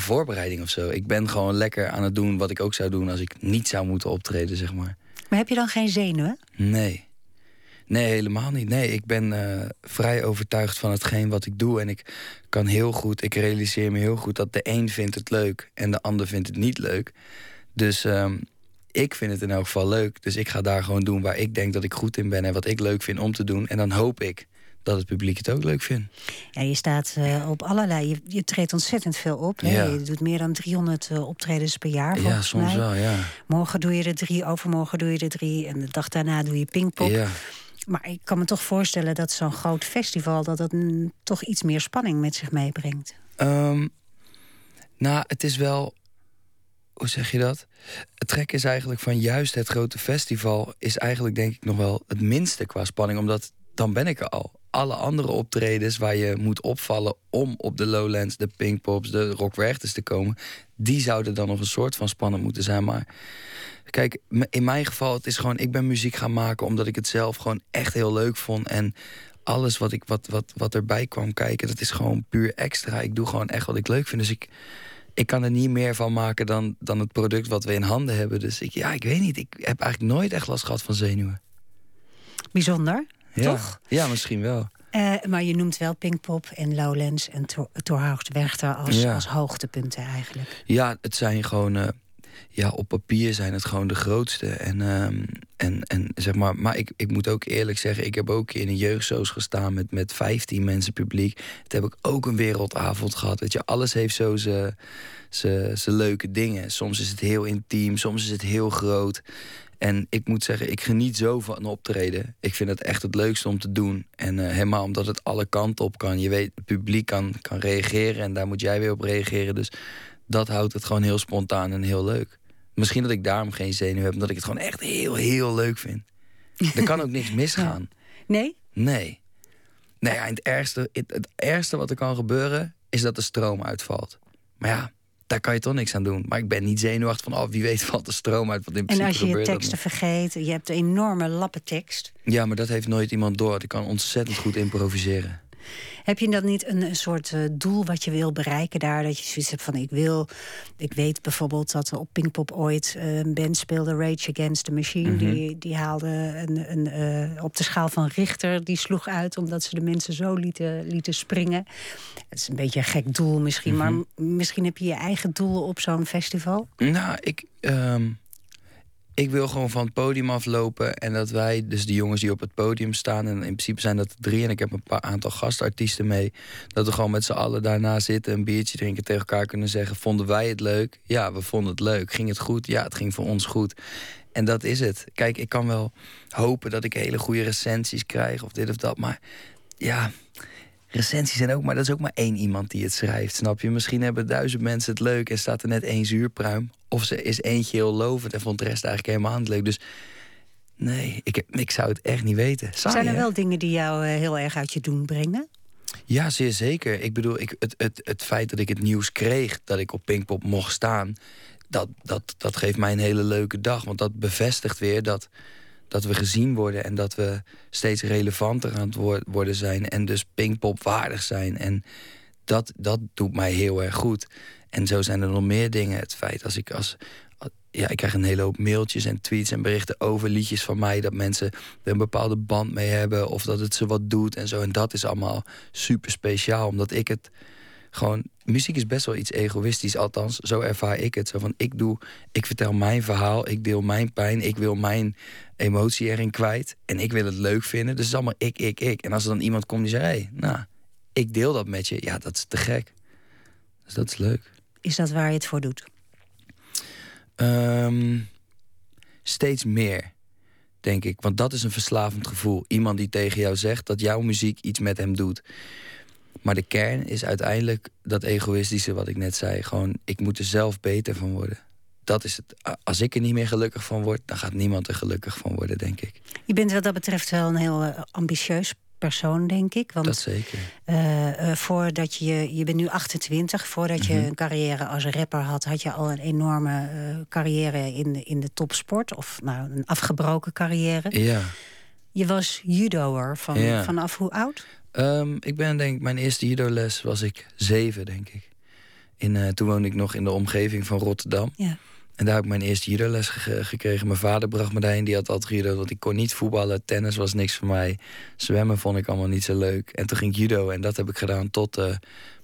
voorbereiding of zo. Ik ben gewoon lekker aan het doen wat ik ook zou doen als ik niet zou moeten optreden, zeg maar. Maar heb je dan geen zenuwen? Nee. Nee, helemaal niet. Nee, ik ben uh, vrij overtuigd van hetgeen wat ik doe. En ik kan heel goed, ik realiseer me heel goed dat de een vindt het leuk en de ander vindt het niet leuk. Dus um, ik vind het in elk geval leuk. Dus ik ga daar gewoon doen waar ik denk dat ik goed in ben en wat ik leuk vind om te doen. En dan hoop ik dat het publiek het ook leuk vindt. Ja, je staat uh, op allerlei. Je, je, treedt ontzettend veel op. Ja. Je doet meer dan 300 uh, optredens per jaar. Ja, soms mij. wel. Ja. Morgen doe je er drie, overmorgen doe je er drie. En de dag daarna doe je Pinkpop. Ja. Maar ik kan me toch voorstellen dat zo'n groot festival... dat het mm, toch iets meer spanning met zich meebrengt. Um, nou, het is wel... Hoe zeg je dat? Het trek is eigenlijk van juist het grote festival... is eigenlijk denk ik nog wel het minste qua spanning. Omdat dan ben ik er al. Alle andere optredens waar je moet opvallen... om op de Lowlands, de Pinkpops, de Rock te komen... die zouden dan nog een soort van spannend moeten zijn. Maar Kijk, in mijn geval, het is gewoon, ik ben muziek gaan maken omdat ik het zelf gewoon echt heel leuk vond. En alles wat, ik, wat, wat, wat erbij kwam kijken, dat is gewoon puur extra. Ik doe gewoon echt wat ik leuk vind. Dus ik, ik kan er niet meer van maken dan, dan het product wat we in handen hebben. Dus ik, ja, ik weet niet. Ik heb eigenlijk nooit echt last gehad van zenuwen. Bijzonder, ja. toch? Ja, misschien wel. Uh, maar je noemt wel Pinkpop en Lowlands en Torhoogst-Werchter als, ja. als hoogtepunten eigenlijk. Ja, het zijn gewoon... Uh, ja, op papier zijn het gewoon de grootste. En, um, en, en zeg maar, maar ik, ik moet ook eerlijk zeggen, ik heb ook in een jeugdsoos gestaan met, met 15 mensen publiek. Het heb ik ook een wereldavond gehad. Weet je, alles heeft zo zijn leuke dingen. Soms is het heel intiem, soms is het heel groot. En ik moet zeggen, ik geniet zo van optreden. Ik vind het echt het leukste om te doen. En uh, helemaal omdat het alle kanten op kan. Je weet, het publiek kan, kan reageren en daar moet jij weer op reageren. Dus dat houdt het gewoon heel spontaan en heel leuk. Misschien dat ik daarom geen zenuw heb, omdat ik het gewoon echt heel, heel leuk vind. Er kan ook niks misgaan. Nee? Nee. Nee, ja, het, ergste, het, het ergste wat er kan gebeuren, is dat de stroom uitvalt. Maar ja, daar kan je toch niks aan doen. Maar ik ben niet zenuwachtig van, oh, wie weet valt de stroom uit. Wat in en als je je teksten vergeet, je hebt een enorme lappentekst. Ja, maar dat heeft nooit iemand door. Ik kan ontzettend goed improviseren. Heb je dan niet een, een soort uh, doel wat je wil bereiken daar? Dat je zoiets hebt van ik wil. Ik weet bijvoorbeeld dat op Pinkpop ooit uh, een band speelde, Rage Against the Machine. Mhm. Die, die haalde een, een, uh, op de schaal van Richter. Die sloeg uit omdat ze de mensen zo lieten, lieten springen. Het is een beetje een gek doel misschien. Mhm. Maar misschien heb je je eigen doel op zo'n festival? Nou, ik. Um ik wil gewoon van het podium aflopen. En dat wij, dus de jongens die op het podium staan... en in principe zijn dat drie en ik heb een paar aantal gastartiesten mee... dat we gewoon met z'n allen daarna zitten, een biertje drinken... tegen elkaar kunnen zeggen, vonden wij het leuk? Ja, we vonden het leuk. Ging het goed? Ja, het ging voor ons goed. En dat is het. Kijk, ik kan wel hopen dat ik hele goede recensies krijg... of dit of dat, maar ja recensies zijn ook, maar dat is ook maar één iemand die het schrijft. Snap je? Misschien hebben duizend mensen het leuk en staat er net één zuurpruim. Of ze is eentje heel lovend en vond de rest eigenlijk helemaal niet leuk. Dus nee, ik, ik zou het echt niet weten. Saai, zijn er hè? wel dingen die jou uh, heel erg uit je doen brengen? Ja, zeer zeker. Ik bedoel, ik, het, het, het feit dat ik het nieuws kreeg dat ik op Pinkpop mocht staan, dat, dat, dat geeft mij een hele leuke dag. Want dat bevestigt weer dat dat we gezien worden en dat we steeds relevanter aan het worden zijn en dus Pinkpop waardig zijn. En dat, dat doet mij heel erg goed. En zo zijn er nog meer dingen. Het feit als ik als. Ja, ik krijg een hele hoop mailtjes en tweets en berichten over liedjes van mij. Dat mensen er een bepaalde band mee hebben. Of dat het ze wat doet en zo. En dat is allemaal super speciaal. Omdat ik het gewoon. Muziek is best wel iets egoïstisch, althans, zo ervaar ik het. Zo van ik doe, ik vertel mijn verhaal, ik deel mijn pijn, ik wil mijn emotie erin kwijt. En ik wil het leuk vinden. Dus het is allemaal ik, ik, ik. En als er dan iemand komt die zegt, hey, nou, ik deel dat met je. Ja, dat is te gek. Dus dat is leuk. Is dat waar je het voor doet? Um, steeds meer, denk ik. Want dat is een verslavend gevoel. Iemand die tegen jou zegt dat jouw muziek iets met hem doet. Maar de kern is uiteindelijk dat egoïstische wat ik net zei. Gewoon, ik moet er zelf beter van worden. Dat is het. Als ik er niet meer gelukkig van word, dan gaat niemand er gelukkig van worden, denk ik. Je bent wat dat betreft wel een heel uh, ambitieus persoon, denk ik. Want, dat zeker. Uh, uh, voordat je, je bent nu 28, voordat je Mhm. een carrière als rapper had, had je al een enorme carrière in de, in de topsport. Of nou, een afgebroken carrière. Ja. Je was judoer van, Ja. vanaf hoe oud? Um, ik ben denk ik, mijn eerste judo-les was ik zeven, denk ik. In, uh, toen woonde ik nog in de omgeving van Rotterdam. Ja. En daar heb ik mijn eerste judo-les gekregen. Mijn vader bracht me daarheen, die had altijd judo. Want ik kon niet voetballen, tennis was niks voor mij. Zwemmen vond ik allemaal niet zo leuk. En toen ging ik judo en dat heb ik gedaan tot uh,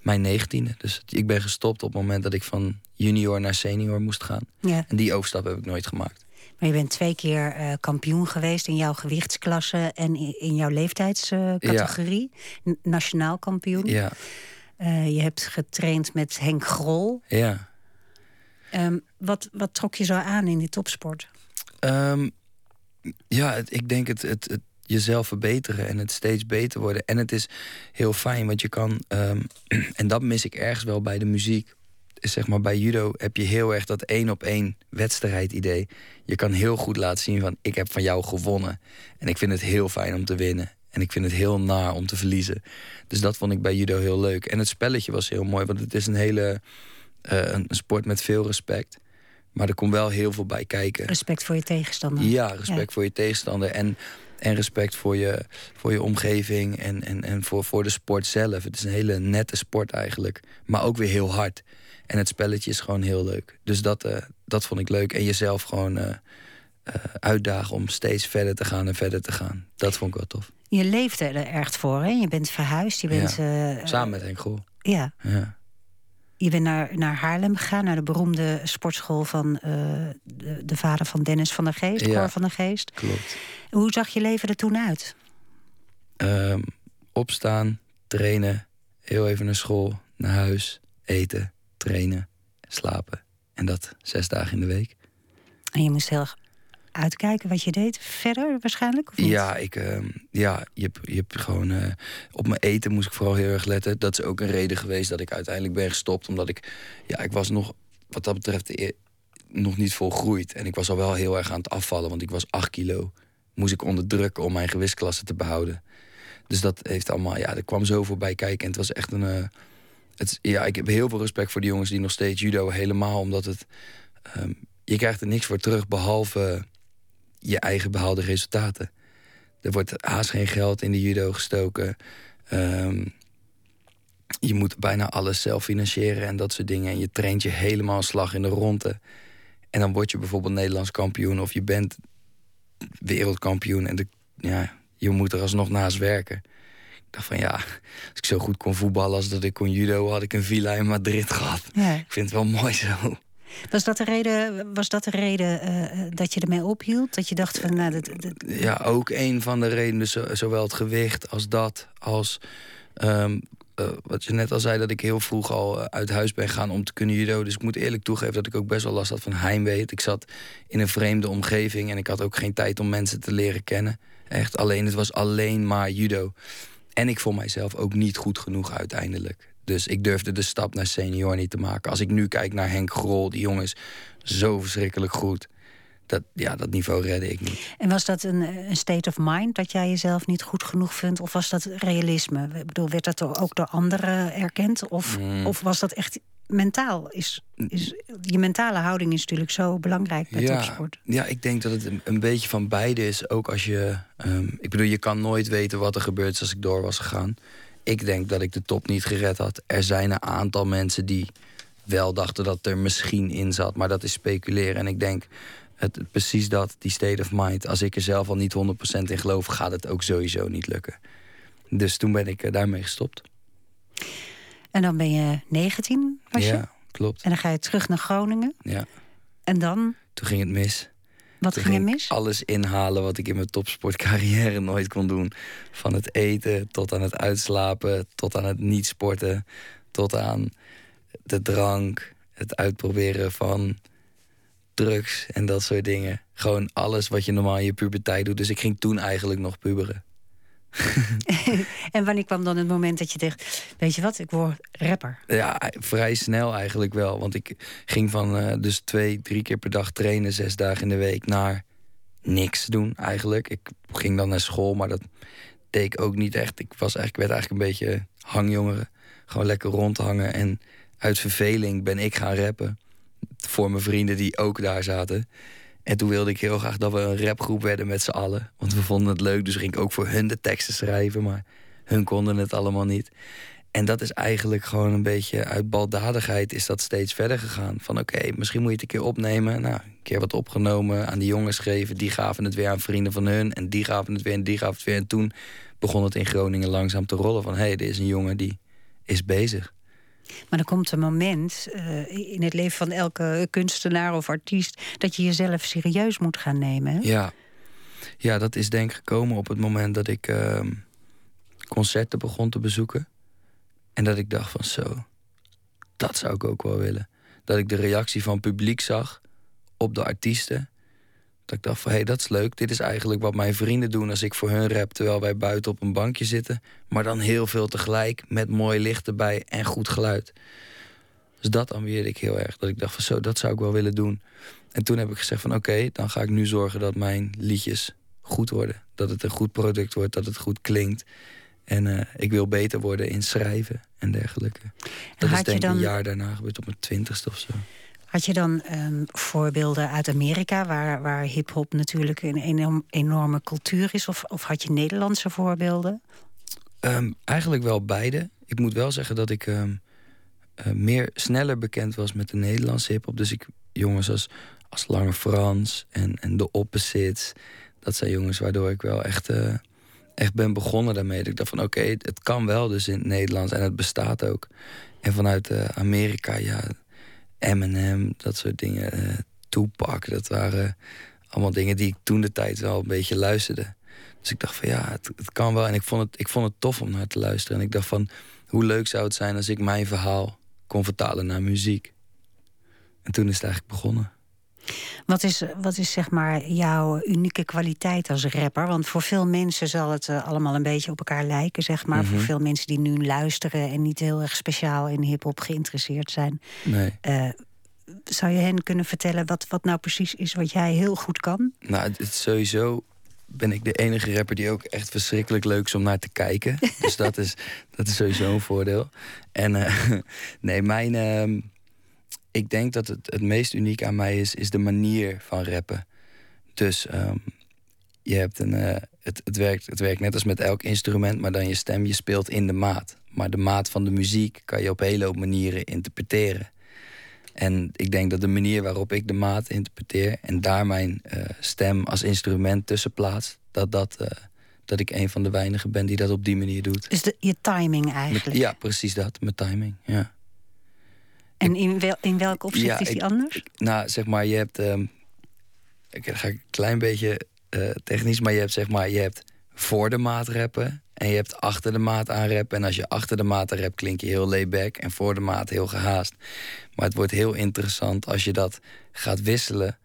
mijn negentiende. Dus ik ben gestopt op het moment dat ik van junior naar senior moest gaan. Ja. En die overstap heb ik nooit gemaakt. Maar je bent twee keer uh, kampioen geweest in jouw gewichtsklasse en in jouw leeftijdscategorie. Ja. Nationaal kampioen. Ja. Uh, je hebt getraind met Henk Grol. Ja. Um, wat, wat trok je zo aan in die topsport? Um, ja, het, ik denk het, het, het, jezelf verbeteren en het steeds beter worden. En het is heel fijn, want je kan... Um, en dat mis ik ergens wel bij de muziek. Zeg maar, bij judo heb je heel erg dat één op één wedstrijd idee. Je kan heel goed laten zien van, ik heb van jou gewonnen. En ik vind het heel fijn om te winnen. En ik vind het heel naar om te verliezen. Dus dat vond ik bij judo heel leuk. En het spelletje was heel mooi, want het is een hele... Uh, een sport met veel respect. Maar er komt wel heel veel bij kijken. Respect voor je tegenstander. Ja, respect ja. voor je tegenstander. En, en respect voor je, voor je omgeving en, en, en voor, voor de sport zelf. Het is een hele nette sport eigenlijk. Maar ook weer heel hard. En het spelletje is gewoon heel leuk. Dus dat, uh, dat vond ik leuk. En jezelf gewoon uh, uitdagen om steeds verder te gaan en verder te gaan. Dat vond ik wel tof. Je leefde er echt voor, hè? Je bent verhuisd. Je bent, ja. Samen met Henk Groel. Ja. ja. Je bent naar, naar Haarlem gegaan, naar de beroemde sportschool van de, de, vader van Dennis van der Geest, ja, Cor van der Geest. Klopt. Hoe zag je leven er toen uit? Um, opstaan, trainen, heel even naar school, naar huis, eten, trainen, slapen. En dat zes dagen in de week. En je moest heel erg uitkijken wat je deed verder waarschijnlijk? Of niet? Ja, ik, uh, ja je, hebt, je hebt gewoon. Uh, op mijn eten moest ik vooral heel erg letten. Dat is ook een reden geweest dat ik uiteindelijk ben gestopt. Omdat ik. Ja, ik was nog. Wat dat betreft. e- nog niet volgroeid. En ik was al wel heel erg aan het afvallen. Want ik was 8 kilo. Moest ik onderdrukken om mijn gewichtsklasse te behouden. Dus dat heeft allemaal. Ja, er kwam zoveel bij kijken. En het was echt een. Uh, het, ja, ik heb heel veel respect voor de jongens die nog steeds judo. Helemaal omdat het. Um, je krijgt er niks voor terug behalve je eigen behaalde resultaten. Er wordt haast geen geld in de judo gestoken. Um, je moet bijna alles zelf financieren en dat soort dingen. En je traint je helemaal slag in de ronde. En dan word je bijvoorbeeld Nederlands kampioen of je bent wereldkampioen. En de, ja, je moet er alsnog naast werken. Ik dacht van ja, als ik zo goed kon voetballen als dat ik kon judo... had ik een villa in Madrid gehad. Ja. Ik vind het wel mooi zo. Was dat de reden, was dat de reden uh, dat je ermee ophield? Dat je dacht van... Nou, dat, dat... Ja, ook een van de redenen. Zo, zowel het gewicht als dat. Als um, uh, wat je net al zei, dat ik heel vroeg al uit huis ben gegaan om te kunnen judo. Dus ik moet eerlijk toegeven dat ik ook best wel last had van heimwee. Ik zat in een vreemde omgeving en ik had ook geen tijd om mensen te leren kennen. Echt alleen, het was alleen maar judo. En ik vond mijzelf ook niet goed genoeg uiteindelijk. Dus ik durfde de stap naar senior niet te maken. Als ik nu kijk naar Henk Grol, die jongen is zo verschrikkelijk goed. Dat, ja, dat niveau redde ik niet. En was dat een, een state of mind dat jij jezelf niet goed genoeg vindt? Of was dat realisme? Ik bedoel, werd dat ook door anderen erkend? Of, mm. of was dat echt mentaal? Is, is, je mentale houding is natuurlijk zo belangrijk bij ja, topsport. Ja, ik denk dat het een, een beetje van beide is. Ook als je... Um, ik bedoel, je kan nooit weten wat er gebeurt als ik door was gegaan. Ik denk dat ik de top niet gered had. Er zijn een aantal mensen die wel dachten dat er misschien in zat. Maar dat is speculeren. En ik denk, het, precies dat, die state of mind. Als ik er zelf al niet 100% in geloof, gaat het ook sowieso niet lukken. Dus toen ben ik uh, daarmee gestopt. En dan ben je 19, was je? Ja, klopt. En dan ga je terug naar Groningen. Ja. En dan? Toen ging het mis. Wat Toen ging er mis? ik alles inhalen wat ik in mijn topsportcarrière nooit kon doen. Van het eten tot aan het uitslapen, tot aan het niet sporten, tot aan de drank, het uitproberen van drugs en dat soort dingen. Gewoon alles wat je normaal in je puberteit doet. Dus ik ging toen eigenlijk nog puberen. en wanneer kwam dan het moment dat je dacht... weet je wat, ik word rapper? Ja, vrij snel eigenlijk wel. Want ik ging van uh, dus twee, drie keer per dag trainen... zes dagen in de week naar niks doen eigenlijk. Ik ging dan naar school, maar dat deed ik ook niet echt. Ik was eigenlijk, werd eigenlijk een beetje hangjongeren. Gewoon lekker rondhangen. En uit verveling ben ik gaan rappen. Voor mijn vrienden die ook daar zaten. En toen wilde ik heel graag dat we een rapgroep werden met z'n allen. Want we vonden het leuk, dus ging ik ook voor hun de teksten schrijven. Maar hun konden het allemaal niet. En dat is eigenlijk gewoon een beetje uit baldadigheid is dat steeds verder gegaan. Van oké, misschien moet je het een keer opnemen. Nou, een keer wat opgenomen, aan die jongens geven. Die gaven het weer aan vrienden van hun. En die gaven het weer en die gaven het weer. En toen begon het in Groningen langzaam te rollen. Van hé, hey, dit is een jongen die is bezig. Maar er komt een moment uh, in het leven van elke kunstenaar of artiest... dat je jezelf serieus moet gaan nemen. Ja. ja, dat is denk ik gekomen op het moment dat ik uh, concerten begon te bezoeken. En dat ik dacht van zo, dat zou ik ook wel willen. Dat ik de reactie van publiek zag op de artiesten. Dat ik dacht van hé, hey, dat is leuk. Dit is eigenlijk wat mijn vrienden doen als ik voor hun rap... terwijl wij buiten op een bankje zitten. Maar dan heel veel tegelijk, met mooi licht erbij en goed geluid. Dus dat ambieerde ik heel erg. Dat ik dacht van zo, dat zou ik wel willen doen. En toen heb ik gezegd van oké, dan ga ik nu zorgen dat mijn liedjes goed worden. Dat het een goed product wordt, dat het goed klinkt. En uh, ik wil beter worden in schrijven en dergelijke. Dat is denk ik een jaar daarna gebeurd, op mijn twintigste of zo. Had je dan um, voorbeelden uit Amerika, waar, waar hip-hop natuurlijk een enorm, enorme cultuur is? Of, of had je Nederlandse voorbeelden? Um, eigenlijk wel beide. Ik moet wel zeggen dat ik um, uh, meer sneller bekend was met de Nederlandse hip-hop. Dus ik, jongens als, als Lange Frans en, en de Opposites, dat zijn jongens waardoor ik wel echt. Uh, echt ben begonnen daarmee. Dat ik dacht van oké, het kan wel dus in het Nederlands en het bestaat ook. En vanuit uh, Amerika, ja, Eminem, dat soort dingen. Uh, Tupac, dat waren allemaal dingen die ik toen de tijd wel een beetje luisterde. Dus ik dacht van ja, het, het, kan wel. En ik vond, het, ik vond het tof om naar te luisteren. En ik dacht van, hoe leuk zou het zijn als ik mijn verhaal kon vertalen naar muziek. En toen is het eigenlijk begonnen. Wat is, wat is zeg maar jouw unieke kwaliteit als rapper? Want voor veel mensen zal het uh, allemaal een beetje op elkaar lijken, zeg maar. Mm -hmm. Voor veel mensen die nu luisteren en niet heel erg speciaal in hip-hop geïnteresseerd zijn. Nee. Uh, zou je hen kunnen vertellen wat, wat nou precies is wat jij heel goed kan? Nou, het sowieso ben ik de enige rapper die ook echt verschrikkelijk leuk is om naar te kijken. dus dat is, dat is sowieso een voordeel. En uh, nee, mijn. Ik denk dat het, het meest uniek aan mij is, is de manier van rappen. Dus um, je hebt een. Uh, het, het, werkt, het werkt net als met elk instrument, maar dan je stem, je speelt in de maat. Maar de maat van de muziek kan je op hele hoop manieren interpreteren. En ik denk dat de manier waarop ik de maat interpreteer en daar mijn uh, stem als instrument tussen plaats, dat, dat, uh, dat ik een van de weinigen ben die dat op die manier doet. Dus de, je timing eigenlijk? Met, ja, precies dat, mijn timing. Ja. En in, wel, in welk opzicht ja, is die ik, anders? Nou, zeg maar, je hebt. Um, ik ga een klein beetje uh, technisch, maar je hebt zeg maar, je hebt voor de maat rappen en je hebt achter de maat aan rappen. En als je achter de maat rapt, klink je heel layback en voor de maat heel gehaast. Maar het wordt heel interessant als je dat gaat wisselen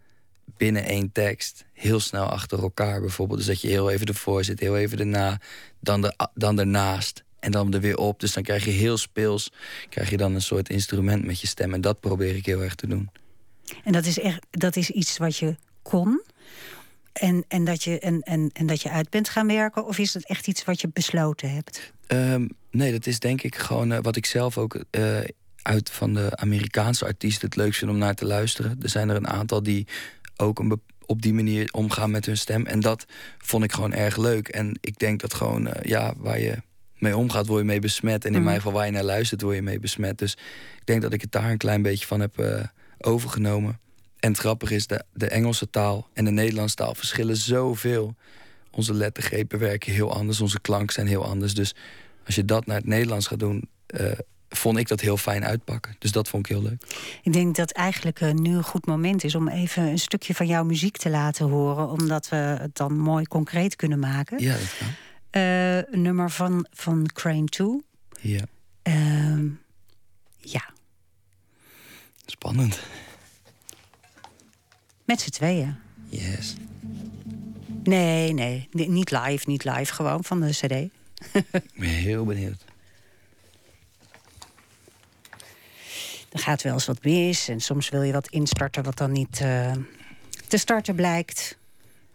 binnen één tekst. Heel snel achter elkaar bijvoorbeeld. Dus dat je heel even ervoor zit, heel even erna, dan, de, dan ernaast en dan er weer op. Dus dan krijg je heel speels, krijg je dan een soort instrument met je stem. En dat probeer ik heel erg te doen. En dat is, echt, dat is iets wat je kon? En, en, dat je, en, en, en dat je uit bent gaan werken? Of is het echt iets wat je besloten hebt? Um, nee, dat is denk ik gewoon uh, wat ik zelf ook uh, uit van de Amerikaanse artiesten het leukst vind om naar te luisteren. Er zijn er een aantal die ook een op die manier omgaan met hun stem. En dat vond ik gewoon erg leuk. En ik denk dat gewoon, uh, ja, waar je mee omgaat, word je mee besmet. En in mm. mijn geval waar je naar luistert, word je mee besmet. Dus ik denk dat ik het daar een klein beetje van heb uh, overgenomen. En het grappige is, de, de Engelse taal en de Nederlandse taal verschillen zoveel. Onze lettergrepen werken heel anders, onze klanken zijn heel anders. Dus als je dat naar het Nederlands gaat doen, uh, vond ik dat heel fijn uitpakken. Dus dat vond ik heel leuk. Ik denk dat eigenlijk uh, nu een goed moment is om even een stukje van jouw muziek te laten horen. Omdat we het dan mooi concreet kunnen maken. Ja, dat kan. Uh, een nummer van, van Crane 2. Ja. Uh, ja. Spannend. Met z'n tweeën. Yes. Nee, nee, niet live, niet live, gewoon van de CD. Ik ben heel benieuwd. Er gaat wel eens wat mis en soms wil je wat instarten wat dan niet uh, te starten blijkt.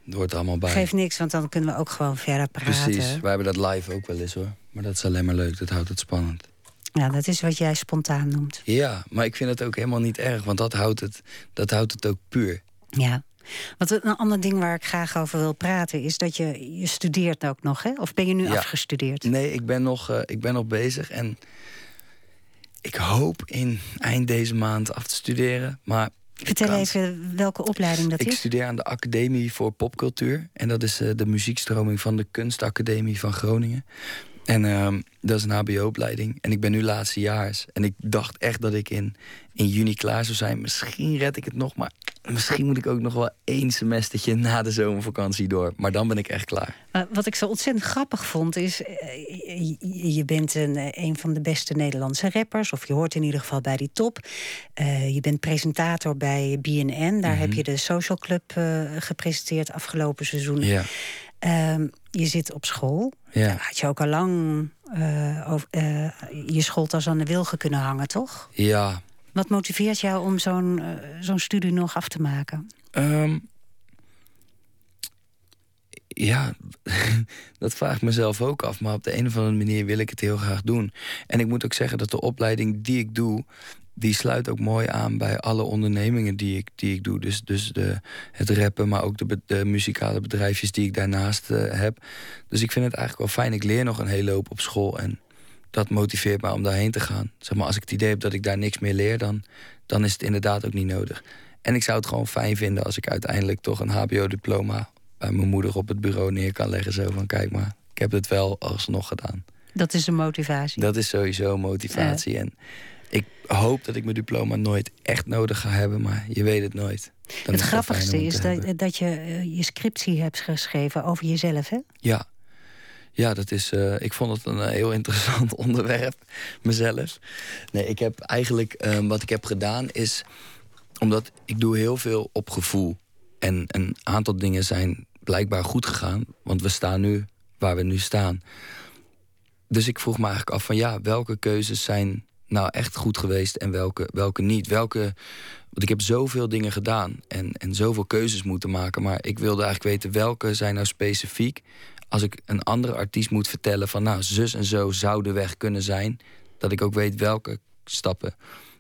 Het hoort allemaal bij. Geeft niks, want dan kunnen we ook gewoon verder praten. Precies, wij hebben dat live ook wel eens hoor. Maar dat is alleen maar leuk, dat houdt het spannend. Ja, dat is wat jij spontaan noemt. Ja, maar ik vind het ook helemaal niet erg, want dat houdt het, dat houdt het ook puur. Ja. Want een ander ding waar ik graag over wil praten is dat je, je studeert ook nog, hè? Of ben je nu afgestudeerd? Nee, ik ben, nog, uh, ik ben nog bezig en ik hoop in eind deze maand af te studeren. Maar Vertel even welke opleiding dat ik is. Ik studeer aan de Academie voor Popcultuur. En dat is uh, de muziekstroming van de Kunstacademie van Groningen. En uh, dat is een hbo-opleiding. En ik ben nu laatstejaars. En ik dacht echt dat ik in, in juni klaar zou zijn. Misschien red ik het nog, maar misschien moet ik ook nog wel één semestertje na de zomervakantie door. Maar dan ben ik echt klaar. wat ik zo ontzettend grappig vond is... Eh, je bent een, eh, een van de beste Nederlandse rappers... of je hoort in ieder geval bij die top. Uh, je bent presentator bij BNN. Daar heb mhm. je de Social Club uh, gepresenteerd afgelopen seizoen. Ja. Um, je zit op school. Ja. had je ook al lang uh, over, uh, je schooltas aan de wilgen kunnen hangen, toch? Ja. Wat motiveert jou om zo'n uh, zo'n studie nog af te maken? Um, ja, dat vraag ik mezelf ook af. Maar op de een of andere manier wil ik het heel graag doen. En ik moet ook zeggen dat de opleiding die ik doe die sluit ook mooi aan bij alle ondernemingen die ik, die ik doe. Dus, dus de, het rappen, maar ook de, de muzikale bedrijfjes die ik daarnaast uh, heb. Dus ik vind het eigenlijk wel fijn. Ik leer nog een hele hoop op school. En dat motiveert me om daarheen te gaan. Zeg maar, als ik het idee heb dat ik daar niks meer leer, dan, dan is het inderdaad ook niet nodig. En ik zou het gewoon fijn vinden als ik uiteindelijk toch een HBO-diploma bij mijn moeder op het bureau neer kan leggen. Zo van: kijk maar, ik heb het wel alsnog gedaan. Dat is een motivatie. Dat is sowieso motivatie. En ik hoop dat ik mijn diploma nooit echt nodig ga hebben, maar je weet het nooit. Dan het grappigste is dat, dat je uh, je scriptie hebt geschreven over jezelf, hè? Ja. Ja, dat is, uh, ik vond het een heel interessant onderwerp, mezelf. Nee, ik heb eigenlijk, uh, wat ik heb gedaan is... omdat ik doe heel veel op gevoel. En een aantal dingen zijn blijkbaar goed gegaan. Want we staan nu waar we nu staan. Dus ik vroeg me eigenlijk af van ja, welke keuzes zijn nou echt goed geweest en welke, welke niet. Welke, want ik heb zoveel dingen gedaan en, en zoveel keuzes moeten maken. Maar ik wilde eigenlijk weten welke zijn nou specifiek. Als ik een andere artiest moet vertellen van nou, zus en zo zou de weg kunnen zijn. Dat ik ook weet welke stappen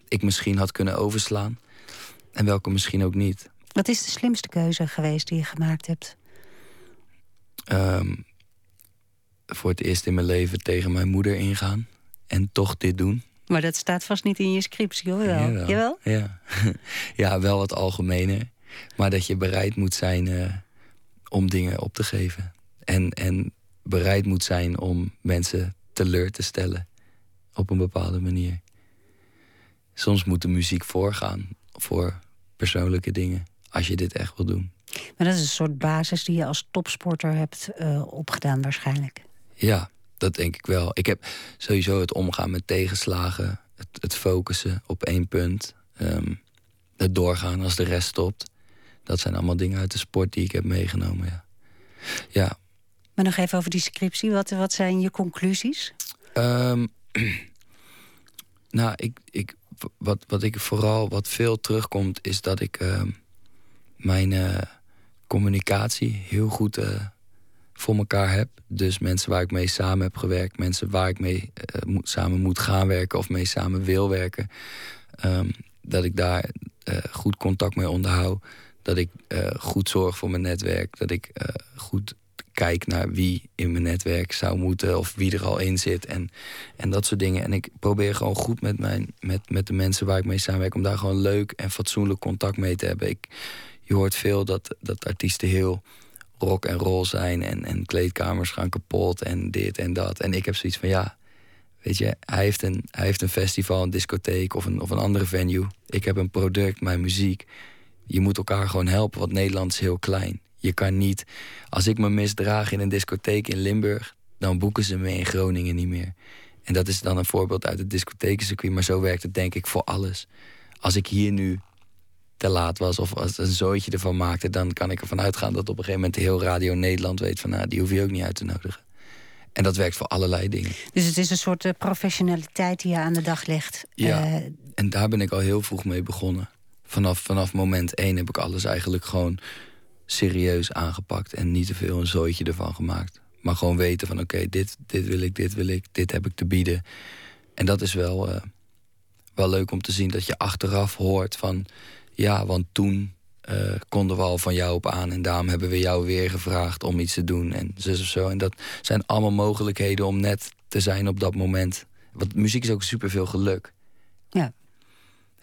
ik misschien had kunnen overslaan. En welke misschien ook niet. Wat is de slimste keuze geweest die je gemaakt hebt? Um, voor het eerst in mijn leven tegen mijn moeder ingaan. En toch dit doen. Maar dat staat vast niet in je scriptie, hoor. Wel. Jawel. Jawel? Ja. ja, wel wat algemener. Maar dat je bereid moet zijn uh, om dingen op te geven. En, en bereid moet zijn om mensen teleur te stellen. Op een bepaalde manier. Soms moet de muziek voorgaan voor persoonlijke dingen. Als je dit echt wil doen. Maar dat is een soort basis die je als topsporter hebt uh, opgedaan waarschijnlijk. Ja, dat denk ik wel. Ik heb sowieso het omgaan met tegenslagen, het, het focussen op één punt, um, het doorgaan als de rest stopt. Dat zijn allemaal dingen uit de sport die ik heb meegenomen. Ja. ja. Maar nog even over die scriptie. Wat, wat zijn je conclusies? Um, nou, ik, ik, wat, wat ik vooral wat veel terugkomt, is dat ik uh, mijn uh, communicatie heel goed uh, voor elkaar heb. Dus mensen waar ik mee samen heb gewerkt, mensen waar ik mee uh, samen moet gaan werken of mee samen wil werken. Um, dat ik daar uh, goed contact mee onderhoud. Dat ik uh, goed zorg voor mijn netwerk. Dat ik goed kijk naar wie in mijn netwerk zou moeten of wie er al in zit. En, en dat soort dingen. En ik probeer gewoon goed met, mijn, met, met de mensen waar ik mee samenwerk... om daar gewoon leuk en fatsoenlijk contact mee te hebben. Ik, je hoort veel dat, dat artiesten heel rock en roll zijn en, en kleedkamers gaan kapot en dit en dat. En ik heb zoiets van ja, weet je, hij heeft een, hij heeft een festival, een discotheek of een, of een andere venue. Ik heb een product, mijn muziek. Je moet elkaar gewoon helpen, want Nederland is heel klein. Je kan niet, als ik me misdraag in een discotheek in Limburg, dan boeken ze me in Groningen niet meer. En dat is dan een voorbeeld uit het discothekencircuit, maar zo werkt het denk ik voor alles. Als ik hier nu te laat was of als een zooitje ervan maakte, dan kan ik ervan uitgaan dat op een gegeven moment heel Radio Nederland weet van nou, die hoef je ook niet uit te nodigen. En dat werkt voor allerlei dingen. Dus het is een soort uh, professionaliteit die je aan de dag legt. Ja, uh, en daar ben ik al heel vroeg mee begonnen. Vanaf, vanaf moment één heb ik alles eigenlijk gewoon serieus aangepakt. En niet te veel een zooitje ervan gemaakt. Maar gewoon weten van oké, okay, dit, dit wil ik, dit wil ik, dit heb ik te bieden. En dat is wel, uh, wel leuk om te zien dat je achteraf hoort van ja, want toen eh, konden we al van jou op aan. En daarom hebben we jou weer gevraagd om iets te doen. En zus of zo. En dat zijn allemaal mogelijkheden om net te zijn op dat moment. Want muziek is ook superveel geluk. Ja.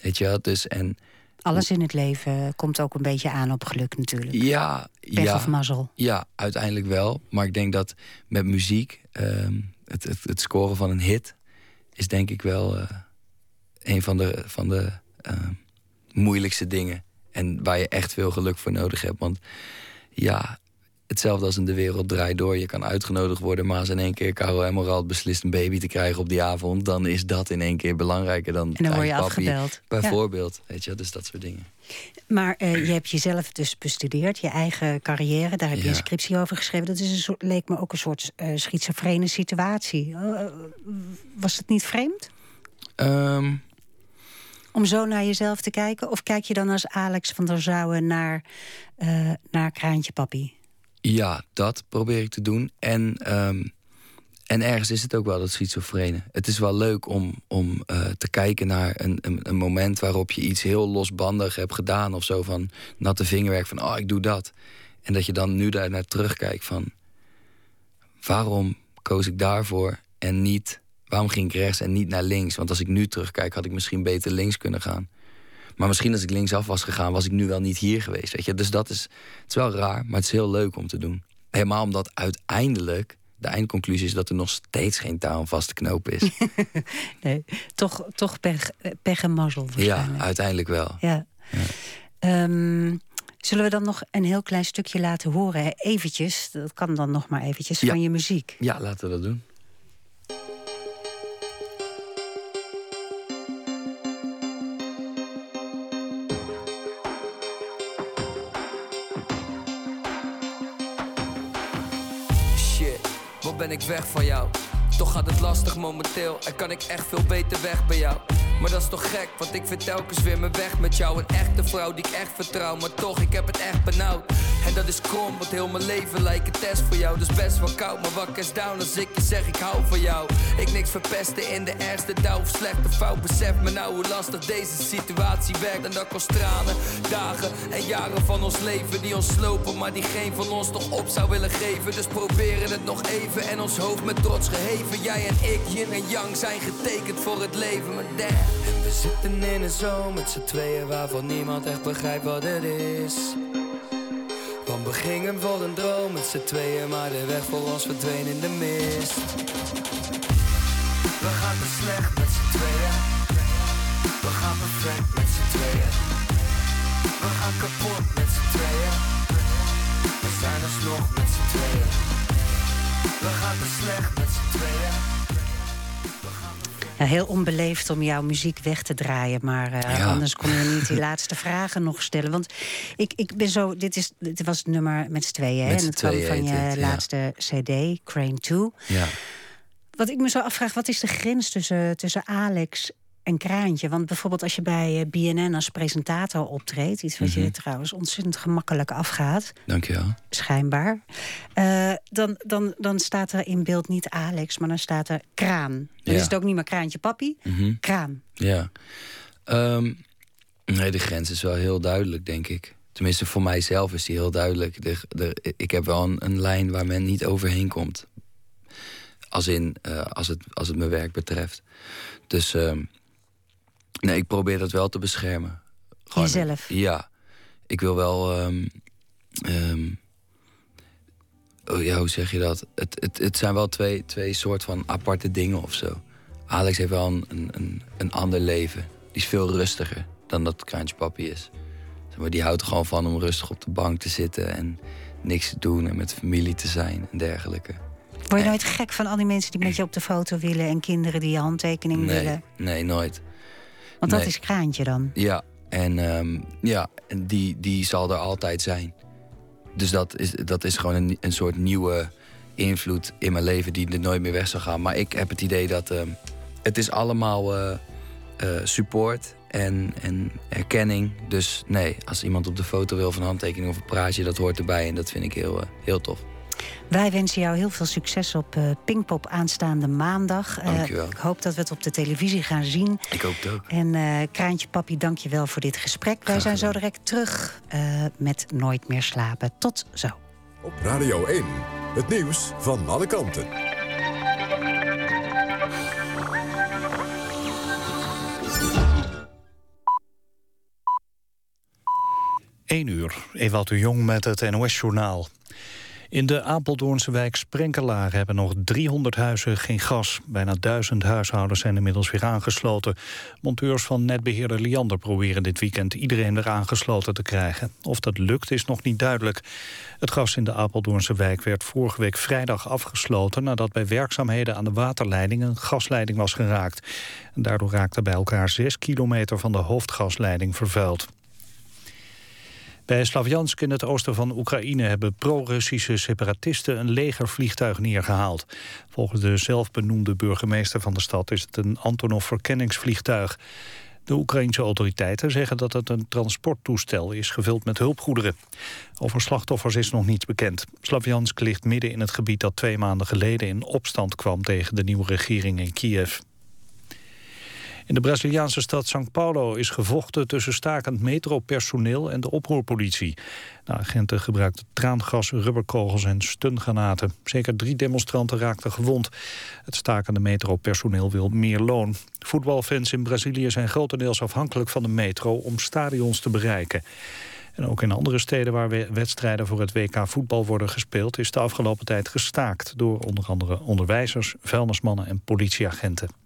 Weet je wel? Dus en... Alles in het leven komt ook een beetje aan op geluk natuurlijk. Ja, Pech ja. of mazzel. Ja, uiteindelijk wel. Maar ik denk dat met muziek, ehm, het, het, het scoren van een hit... is denk ik wel eh, een van de, van de ehm, moeilijkste dingen. En waar je echt veel geluk voor nodig hebt. Want ja, hetzelfde als in de wereld draait door. Je kan uitgenodigd worden, maar als in één keer Caro Emerald beslist een baby te krijgen op die avond, dan is dat in één keer belangrijker dan. En dan word je papi, afgebeld. Bijvoorbeeld, weet je, dus dat soort dingen. Maar uh, je hebt jezelf dus bestudeerd, je eigen carrière. Daar heb je Ja. een scriptie over geschreven. Dat is een soort, leek me ook een soort uh, schizofrene situatie. Uh, was het niet vreemd? Ehm, Om zo naar jezelf te kijken? Of kijk je dan als Alex van der Zouwen naar, uh, naar Kraantje Papi? Ja, dat probeer ik te doen. En, ehm, en ergens is het ook wel dat schizofrene. Het is wel leuk om, om uh, te kijken naar een, een, een, moment waarop je iets heel losbandig hebt gedaan of zo. Van natte vingerwerk van, oh, ik doe dat. En dat je dan nu daar naar terugkijkt van, waarom koos ik daarvoor en niet, waarom ging ik rechts en niet naar links? Want als ik nu terugkijk, had ik misschien beter links kunnen gaan. Maar misschien als ik linksaf was gegaan, was ik nu wel niet hier geweest. Weet je? Dus dat is, het is wel raar, maar het is heel leuk om te doen. Helemaal omdat uiteindelijk de eindconclusie is dat er nog steeds geen touw om vast te knopen is. nee, toch, toch pech, pech en mazzel Ja, uiteindelijk wel. Ja. ja. Um, zullen we dan nog een heel klein stukje laten horen? Hè? Eventjes, dat kan dan nog maar eventjes, ja. van je muziek. Ja, laten we dat doen. Weg van jou. Toch gaat het lastig momenteel en kan ik echt veel beter weg bij jou. Maar dat is toch gek, want ik vind telkens weer mijn weg met jou. Een echte vrouw die ik echt vertrouw, maar toch, ik heb het echt benauwd. En dat is krom, want heel mijn leven lijkt een test voor jou. Dus best wel koud, maar wakker is down als ik je zeg ik hou van jou. Ik niks verpesten in de ergste dauw of slechte fout. Besef me nou hoe lastig deze situatie werkt. En dat kost tranen, dagen en jaren van ons leven die ons slopen. Maar die geen van ons nog op zou willen geven. Dus proberen het nog even en ons hoofd met trots geheven. Jij en ik, yin en yang, zijn getekend voor het leven. Maar damn. En we zitten in een zomer met z'n tweeën waarvan niemand echt begrijpt wat het is. Want we gingen voor een droom met z'n tweeën, maar de weg voor ons verdween in de mist. We gaan te slecht met z'n tweeën. We gaan perfect met z'n tweeën. We gaan kapot met z'n tweeën. We zijn alsnog met z'n tweeën. We gaan te slecht met z'n tweeën. Ja, heel onbeleefd om jouw muziek weg te draaien. Maar uh, ja. anders kon je niet die laatste vragen nog stellen. Want ik, ik ben zo. Dit, is, dit was het nummer met z'n tweeën. Met en het kwam van je het, laatste ja. CD, Crane 2. Ja. Wat ik me zo afvraag, wat is de grens tussen, tussen Alex en Kraantje? Want bijvoorbeeld als je bij eh, BNN als presentator optreedt... iets wat mm -hmm. je trouwens ontzettend gemakkelijk afgaat... Dank je wel. Schijnbaar. Uh, dan, dan, dan staat er in beeld niet Alex, maar dan staat er Kraan. Dan ja. is het ook niet meer Kraantje Papi, mm -hmm. Kraan. Ja. Um, nee, de grens is wel heel duidelijk, denk ik. Tenminste, voor mijzelf is die heel duidelijk. De, de, ik heb wel een, een lijn waar men niet overheen komt. Als in, uh, als, het, als het mijn werk betreft. Dus... Um, Nee, ik probeer dat wel te beschermen. Gewoon, Jezelf? Ja. Ik wil wel... Um, um, oh ja, hoe zeg je dat? Het, het, het zijn wel twee, twee soort van aparte dingen of zo. Alex heeft wel een, een, een ander leven. Die is veel rustiger dan dat Kraantje Papi is. Maar die houdt er gewoon van om rustig op de bank te zitten... en niks te doen en met familie te zijn en dergelijke. Word je nooit gek van al die mensen die met je op de foto willen... en kinderen die je handtekening nee, willen? Nee, nooit. Want nee. dat is Kraantje dan? Ja, en um, ja, die, die zal er altijd zijn. Dus dat is, dat is gewoon een, een soort nieuwe invloed in mijn leven... die er nooit meer weg zal gaan. Maar ik heb het idee dat um, het is allemaal uh, uh, support en, en erkenning. Dus nee, als iemand op de foto wil van handtekening of een praatje... dat hoort erbij en dat vind ik heel, uh, heel tof. Wij wensen jou heel veel succes op uh, Pinkpop aanstaande maandag. Uh, ik hoop dat we het op de televisie gaan zien. Ik hoop het ook. En uh, Kraantje Papi, dank je wel voor dit gesprek. Wij zijn zo direct terug met Nooit meer slapen. Tot zo. Op Radio 1, het nieuws van alle kanten. 1 uur, Ewout de Jong met het NOS-journaal. In de Apeldoornse wijk Sprenkelaar hebben nog 300 huizen geen gas. Bijna 1000 huishoudens zijn inmiddels weer aangesloten. Monteurs van netbeheerder Liander proberen dit weekend iedereen weer aangesloten te krijgen. Of dat lukt is nog niet duidelijk. Het gas in de Apeldoornse wijk werd vorige week vrijdag afgesloten... nadat bij werkzaamheden aan de waterleiding een gasleiding was geraakt. En daardoor raakte bij elkaar 6 kilometer van de hoofdgasleiding vervuild. Bij Slavjansk in het oosten van Oekraïne hebben pro-Russische separatisten een legervliegtuig neergehaald. Volgens de zelfbenoemde burgemeester van de stad is het een Antonov-verkenningsvliegtuig. De Oekraïnse autoriteiten zeggen dat het een transporttoestel is gevuld met hulpgoederen. Over slachtoffers is nog niets bekend. Slavjansk ligt midden in het gebied dat twee maanden geleden in opstand kwam tegen de nieuwe regering in Kiev. In de Braziliaanse stad São Paulo is gevochten tussen stakend metropersoneel en de oproerpolitie. De agenten gebruikten traangas, rubberkogels en stungranaten. Zeker drie demonstranten raakten gewond. Het stakende metropersoneel wil meer loon. Voetbalfans in Brazilië zijn grotendeels afhankelijk van de metro om stadions te bereiken. En ook in andere steden waar wedstrijden voor het WK voetbal worden gespeeld... is de afgelopen tijd gestaakt door onder andere onderwijzers, vuilnismannen en politieagenten.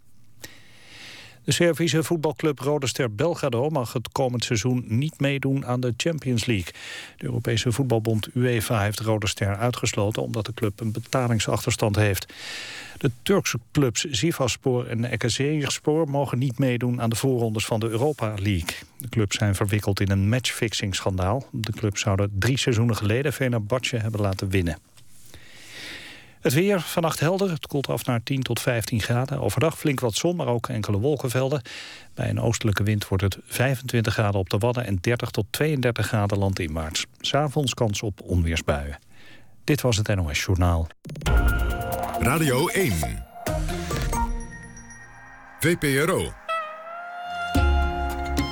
De Servische voetbalclub Rode Ster Belgrado mag het komend seizoen niet meedoen aan de Champions League. De Europese voetbalbond UEFA heeft Rode Ster uitgesloten omdat de club een betalingsachterstand heeft. De Turkse clubs Sivasspor en Ekaziyerspor mogen niet meedoen aan de voorrondes van de Europa League. De clubs zijn verwikkeld in een matchfixing schandaal. De clubs zouden drie seizoenen geleden Fenerbahce hebben laten winnen. Het weer vannacht helder. Het koelt af naar 10 tot 15 graden. Overdag flink wat zon, maar ook enkele wolkenvelden. Bij een oostelijke wind wordt het 25 graden op de Wadden... en 30 tot 32 graden landinwaarts. S'avonds kans op onweersbuien. Dit was het NOS Journaal. Radio 1. VPRO.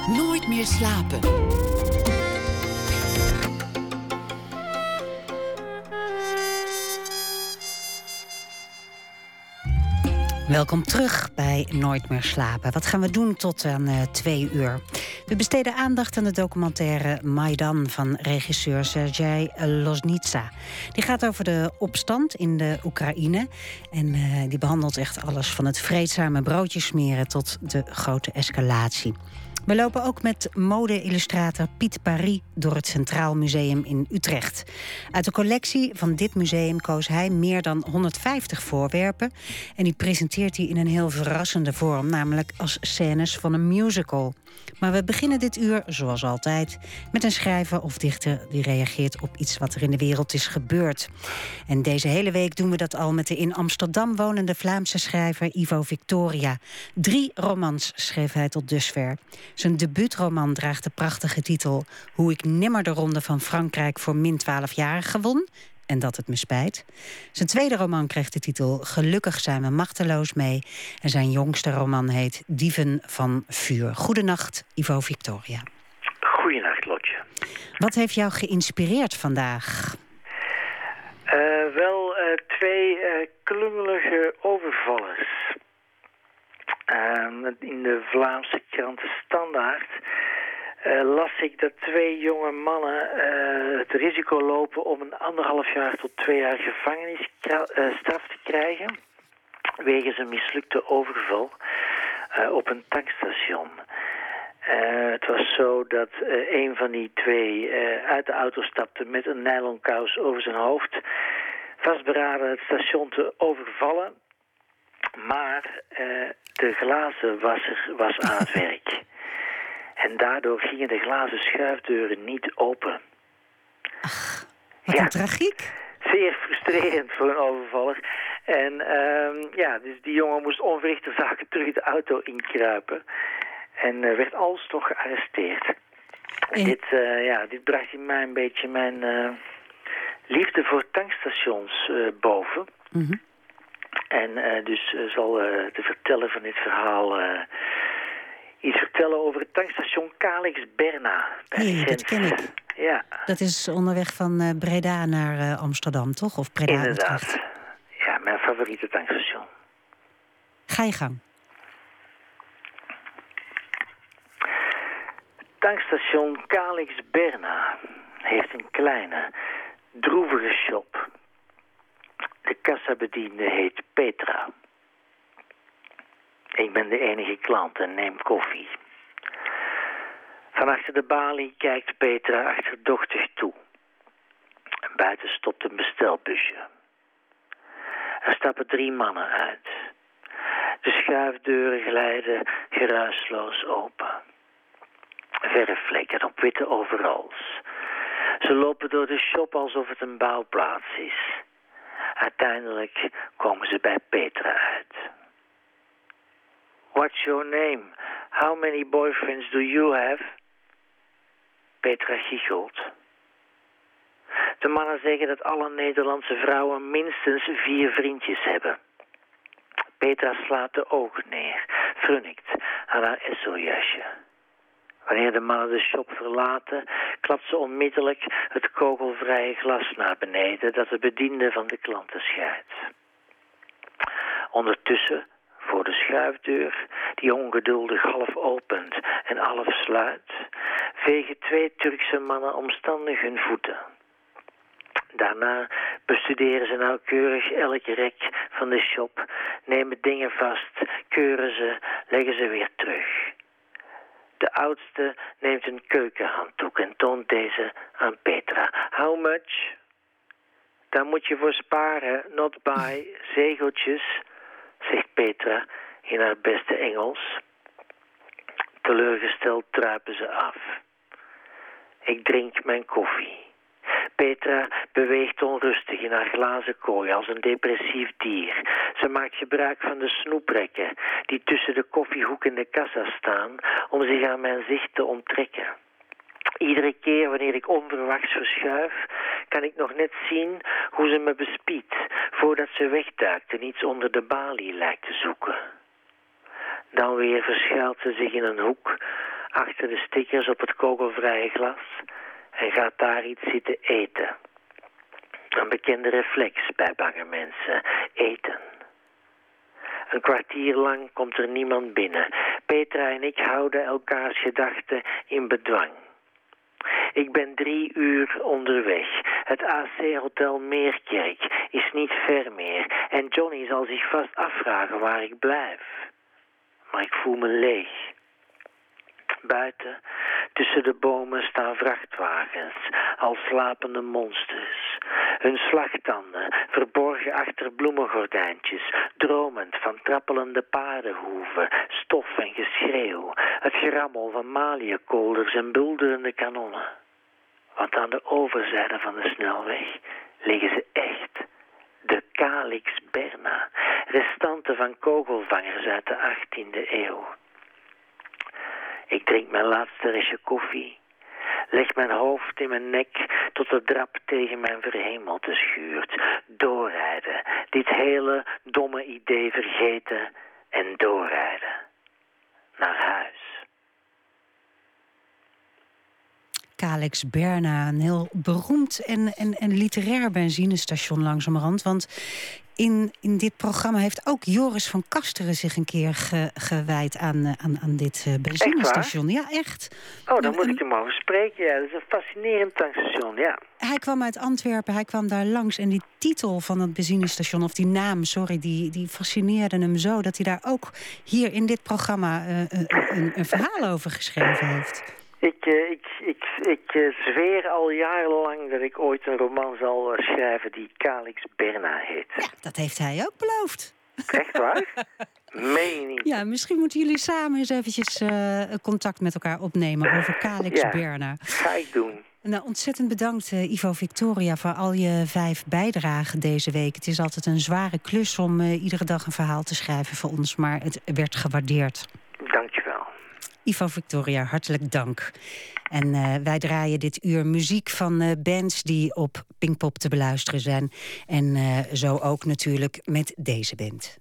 Nooit meer slapen. Welkom terug bij Nooit meer slapen. Wat gaan we doen tot aan uh, twee uur? We besteden aandacht aan de documentaire Maidan van regisseur Sergej Loznitsa. Die gaat over de opstand in de Oekraïne. En uh, die behandelt echt alles van het vreedzame broodjes smeren tot de grote escalatie. We lopen ook met mode-illustrator Piet Paris door het Centraal Museum in Utrecht. Uit de collectie van dit museum koos hij meer dan 150 voorwerpen. En die presenteert hij in een heel verrassende vorm, namelijk als scènes van een musical. Maar we beginnen dit uur, zoals altijd, met een schrijver of dichter die reageert op iets wat er in de wereld is gebeurd. En deze hele week doen we dat al met de in Amsterdam wonende Vlaamse schrijver Ivo Victoria. Drie romans schreef hij tot dusver. Zijn debuutroman draagt de prachtige titel Hoe ik nimmer de Ronde van Frankrijk voor min 12 jaar gewon en dat het me spijt. Zijn tweede roman kreeg de titel Gelukkig zijn we machteloos mee. En zijn jongste roman heet Dieven van Vuur. Goedenacht, Ivo Victoria. Goedenacht, Lotje. Wat heeft jou geïnspireerd vandaag? Uh, wel uh, twee uh, klungelige overvallers. Ehm, in de Vlaamse krant Standaard uh, las ik dat twee jonge mannen uh, het risico lopen om een anderhalf jaar tot twee jaar gevangenisstraf uh, te krijgen wegens een mislukte overval op een tankstation. het was zo dat een van die twee uit de auto stapte met een nylon kous over zijn hoofd, vastberaden het station te overvallen, maar de glazenwasser was aan het werk. En daardoor gingen de glazen schuifdeuren niet open. Ach, wat ja. tragiek. Zeer frustrerend voor een overvaller. En uh, ja, dus die jongen moest onverrichte zaken terug de auto inkruipen. En uh, werd alsnog gearresteerd. En... Dit, uh, ja, dit bracht in mij een beetje mijn, liefde voor tankstations boven. Mhm. En dus zal de verteller van dit verhaal iets vertellen over het tankstation Calix Berna. Hey, dat ken ik. Ja. Dat is onderweg van Breda naar Amsterdam, toch? Of Breda Inderdaad. Ja, mijn favoriete tankstation. Ga je gang. Tankstation Calix Berna heeft een kleine, droevige shop. De kassabediende heet Petra. Ik ben de enige klant en neem koffie. Van achter de balie kijkt Petra achterdochtig toe. Buiten stopt een bestelbusje. Er stappen drie mannen uit. De schuifdeuren glijden geruisloos open. Verfvlekken op witte overals. Ze lopen door de shop alsof het een bouwplaats is. Uiteindelijk komen ze bij Petra uit. What's your name? How many boyfriends do you have? Petra giechelt. De mannen zeggen dat alle Nederlandse vrouwen minstens vier vriendjes hebben. Petra slaat de ogen neer, frunnikt aan haar Esso-jasje. Wanneer de mannen de shop verlaten, klapt ze onmiddellijk het kogelvrije glas naar beneden dat de bediende van de klanten scheidt. Ondertussen, voor de schuifdeur, die ongeduldig half opent en half sluit, vegen twee Turkse mannen omstandig hun voeten. Daarna bestuderen ze nauwkeurig elke rek van de shop, nemen dingen vast, keuren ze, leggen ze weer terug. De oudste neemt een keukenhanddoek en toont deze aan Petra. How much? Daar moet je voor sparen, not buy, zegeltjes, zegt Petra in haar beste Engels. Teleurgesteld druipen ze af. Ik drink mijn koffie. Petra beweegt onrustig in haar glazen kooi als een depressief dier. Ze maakt gebruik van de snoeprekken die tussen de koffiehoek en de kassa staan om zich aan mijn zicht te onttrekken. Iedere keer wanneer ik onverwachts verschuif, kan ik nog net zien hoe ze me bespiedt voordat ze wegduikt en iets onder de balie lijkt te zoeken. Dan weer verschuilt ze zich in een hoek achter de stickers op het kogelvrije glas en gaat daar iets zitten eten. Een bekende reflex bij bange mensen. Eten. Een kwartier lang komt er niemand binnen. Petra en ik houden elkaars gedachten in bedwang. Ik ben drie uur onderweg. Het AC Hotel Meerkerk is niet ver meer. En Johnny zal zich vast afvragen waar ik blijf. Maar ik voel me leeg. Buiten, tussen de bomen, staan vrachtwagens, als slapende monsters. Hun slagtanden verborgen achter bloemengordijntjes, dromend van trappelende paardenhoeven, stof en geschreeuw, het gerammel van maliëkolders en bulderende kanonnen. Want aan de overzijde van de snelweg liggen ze echt. De Calix Berna, restanten van kogelvangers uit de 18e eeuw. Ik drink mijn laatste restje koffie. Leg mijn hoofd in mijn nek tot de drap tegen mijn verhemelte schuurt. Doorrijden. Dit hele domme idee vergeten en doorrijden. Naar huis. Calix Berna, een heel beroemd en, en, en literair benzinestation langzamerhand. Want in, in dit programma heeft ook Joris van Kasteren zich een keer gewijd aan, eh, aan, aan dit uh, benzinestation. Ja, echt. Oh, dan moet ik hem over spreken. Ja, dat is een fascinerend tankstation, ja. Hij kwam uit Antwerpen, hij kwam daar langs. En die titel van het benzinestation, of die naam, sorry, die, die fascineerde hem zo... dat hij daar ook hier in dit programma uh, een, een verhaal over geschreven heeft. Ik, uh, ik, ik, ik uh, zweer al jarenlang dat ik ooit een roman zal schrijven die Calix Berna heet. Ja, dat heeft hij ook beloofd. Echt waar? Meen niet? Ja, misschien moeten jullie samen eens eventjes contact met elkaar opnemen over Calix ja, Berna. ga ik doen. Nou, ontzettend bedankt Ivo Victoria voor al je vijf bijdragen deze week. Het is altijd een zware klus om iedere dag een verhaal te schrijven voor ons, maar het werd gewaardeerd. Dank je. Ivo Victoria, hartelijk dank. En uh, wij draaien dit uur muziek van uh, bands die op Pinkpop te beluisteren zijn. En uh, zo ook natuurlijk met deze band.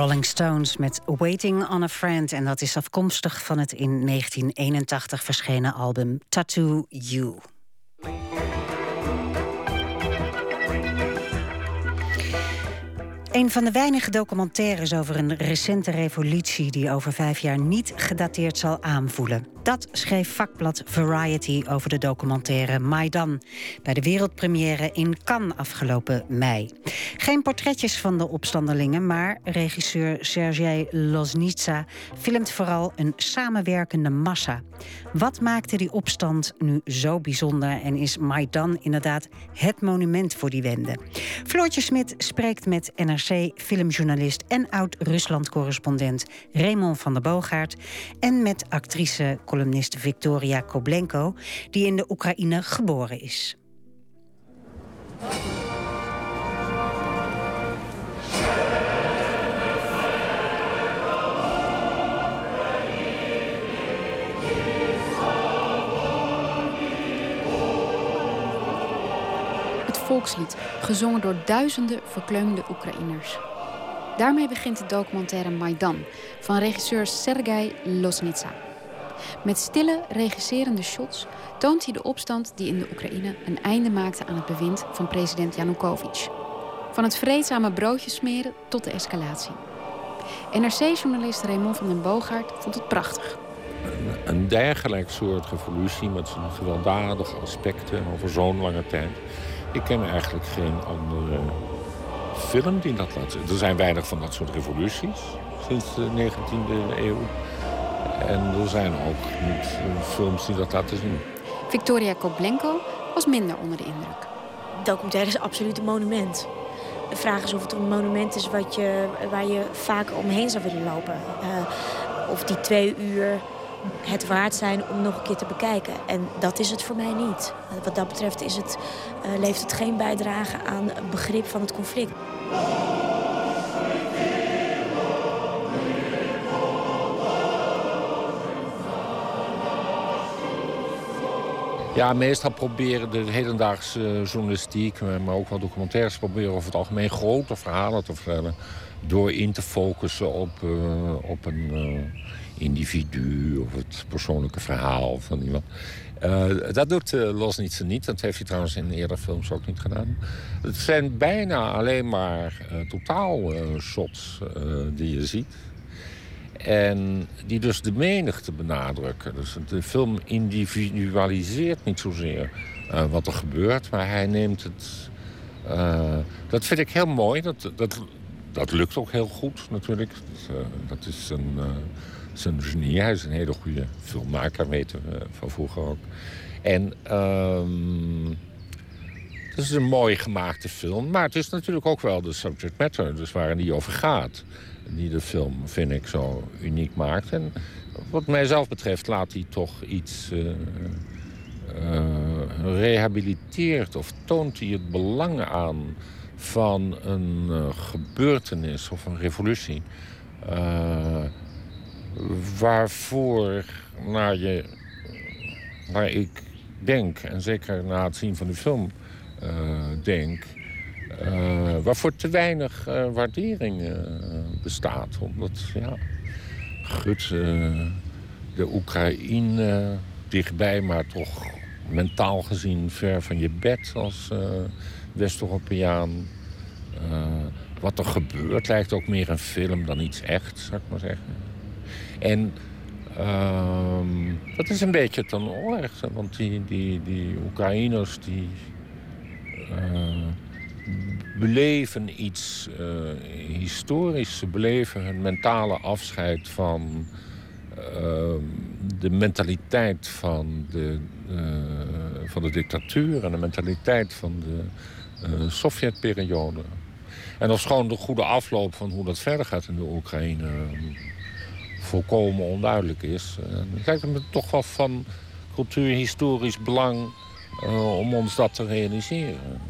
Rolling Stones met Waiting on a Friend. En dat is afkomstig van het in 1981 verschenen album Tattoo You. Een van de weinige documentaires over een recente revolutie die over vijf jaar niet gedateerd zal aanvoelen. Dat schreef vakblad Variety over de documentaire Maidan... bij de wereldpremière in Cannes afgelopen mei. Geen portretjes van de opstandelingen, maar regisseur Sergej Loznitsa... filmt vooral een samenwerkende massa. Wat maakte die opstand nu zo bijzonder... en is Maidan inderdaad het monument voor die wende? Floortje Smit spreekt met NRC-filmjournalist... en oud-Rusland-correspondent Raymond van der Boogaard... en met actrice-columnist Victoria Koblenko... die in de Oekraïne geboren is. Het volkslied, gezongen door duizenden verkleumde Oekraïners. Daarmee begint de documentaire Maidan van regisseur Sergei Losnitsa. Met stille, regisserende shots toont hij de opstand die in de Oekraïne een einde maakte aan het bewind van president Yanukovych. Van het vreedzame broodjes smeren tot de escalatie. NRC-journalist Raymond van den Boogaard vond het prachtig. Een, een dergelijk soort revolutie met zijn gewelddadige aspecten over zo'n lange tijd. Ik ken eigenlijk geen andere film die dat laat zien. Er zijn weinig van dat soort revoluties sinds de 19e eeuw. En er zijn ook niet eh, films die dat laten zien. Victoria Koblenko was minder onder de indruk. Documentaire is absoluut een monument. De vraag is of het een monument is wat je, waar je vaker omheen zou willen lopen. Uh, of die twee uur het waard zijn om nog een keer te bekijken. En dat is het voor mij niet. Wat dat betreft is het, uh, levert het geen bijdrage aan het begrip van het conflict. Ja, meestal proberen de hedendaagse journalistiek, maar ook wel documentaires proberen over het algemeen grote verhalen te vertellen. Door in te focussen op, uh, op een individu of het persoonlijke verhaal van iemand. Dat doet Losnitsen niet. Dat heeft hij trouwens in eerdere films ook niet gedaan. Het zijn bijna alleen maar uh, totaalshots die je ziet. En die dus de menigte benadrukken. Dus de film individualiseert niet zozeer wat er gebeurt, maar hij neemt het. dat vind ik heel mooi. Dat, dat, dat lukt ook heel goed natuurlijk. Dat, dat is een zijn genie. Hij is een hele goede filmmaker, weten we van vroeger ook. En um, het is een mooi gemaakte film. Maar het is natuurlijk ook wel de subject matter, dus waar die over gaat. Die de film, vind ik, zo uniek maakt. En wat mijzelf betreft laat hij toch iets... Uh, uh, rehabiliteert of toont hij het belang aan van een uh, gebeurtenis of een revolutie waarvoor naar je, waar ik denk, en zeker na het zien van de film denk, uh, waarvoor te weinig uh, waardering bestaat. Omdat, ja, gut, de Oekraïne dichtbij, maar toch mentaal gezien ver van je bed als West-Europeaan. wat er gebeurt lijkt ook meer een film dan iets echt, zou ik maar zeggen. En uh, dat is een beetje ten onrechte. Want die, die, die Oekraïners die beleven iets uh, historisch. Ze beleven hun mentale afscheid van ehm, de mentaliteit van de, eh, van de dictatuur... en de mentaliteit van de Sovjetperiode. En gewoon de goede afloop van hoe dat verder gaat in de Oekraïne volkomen onduidelijk is. Het lijkt me toch wel van cultuurhistorisch belang om ons dat te realiseren.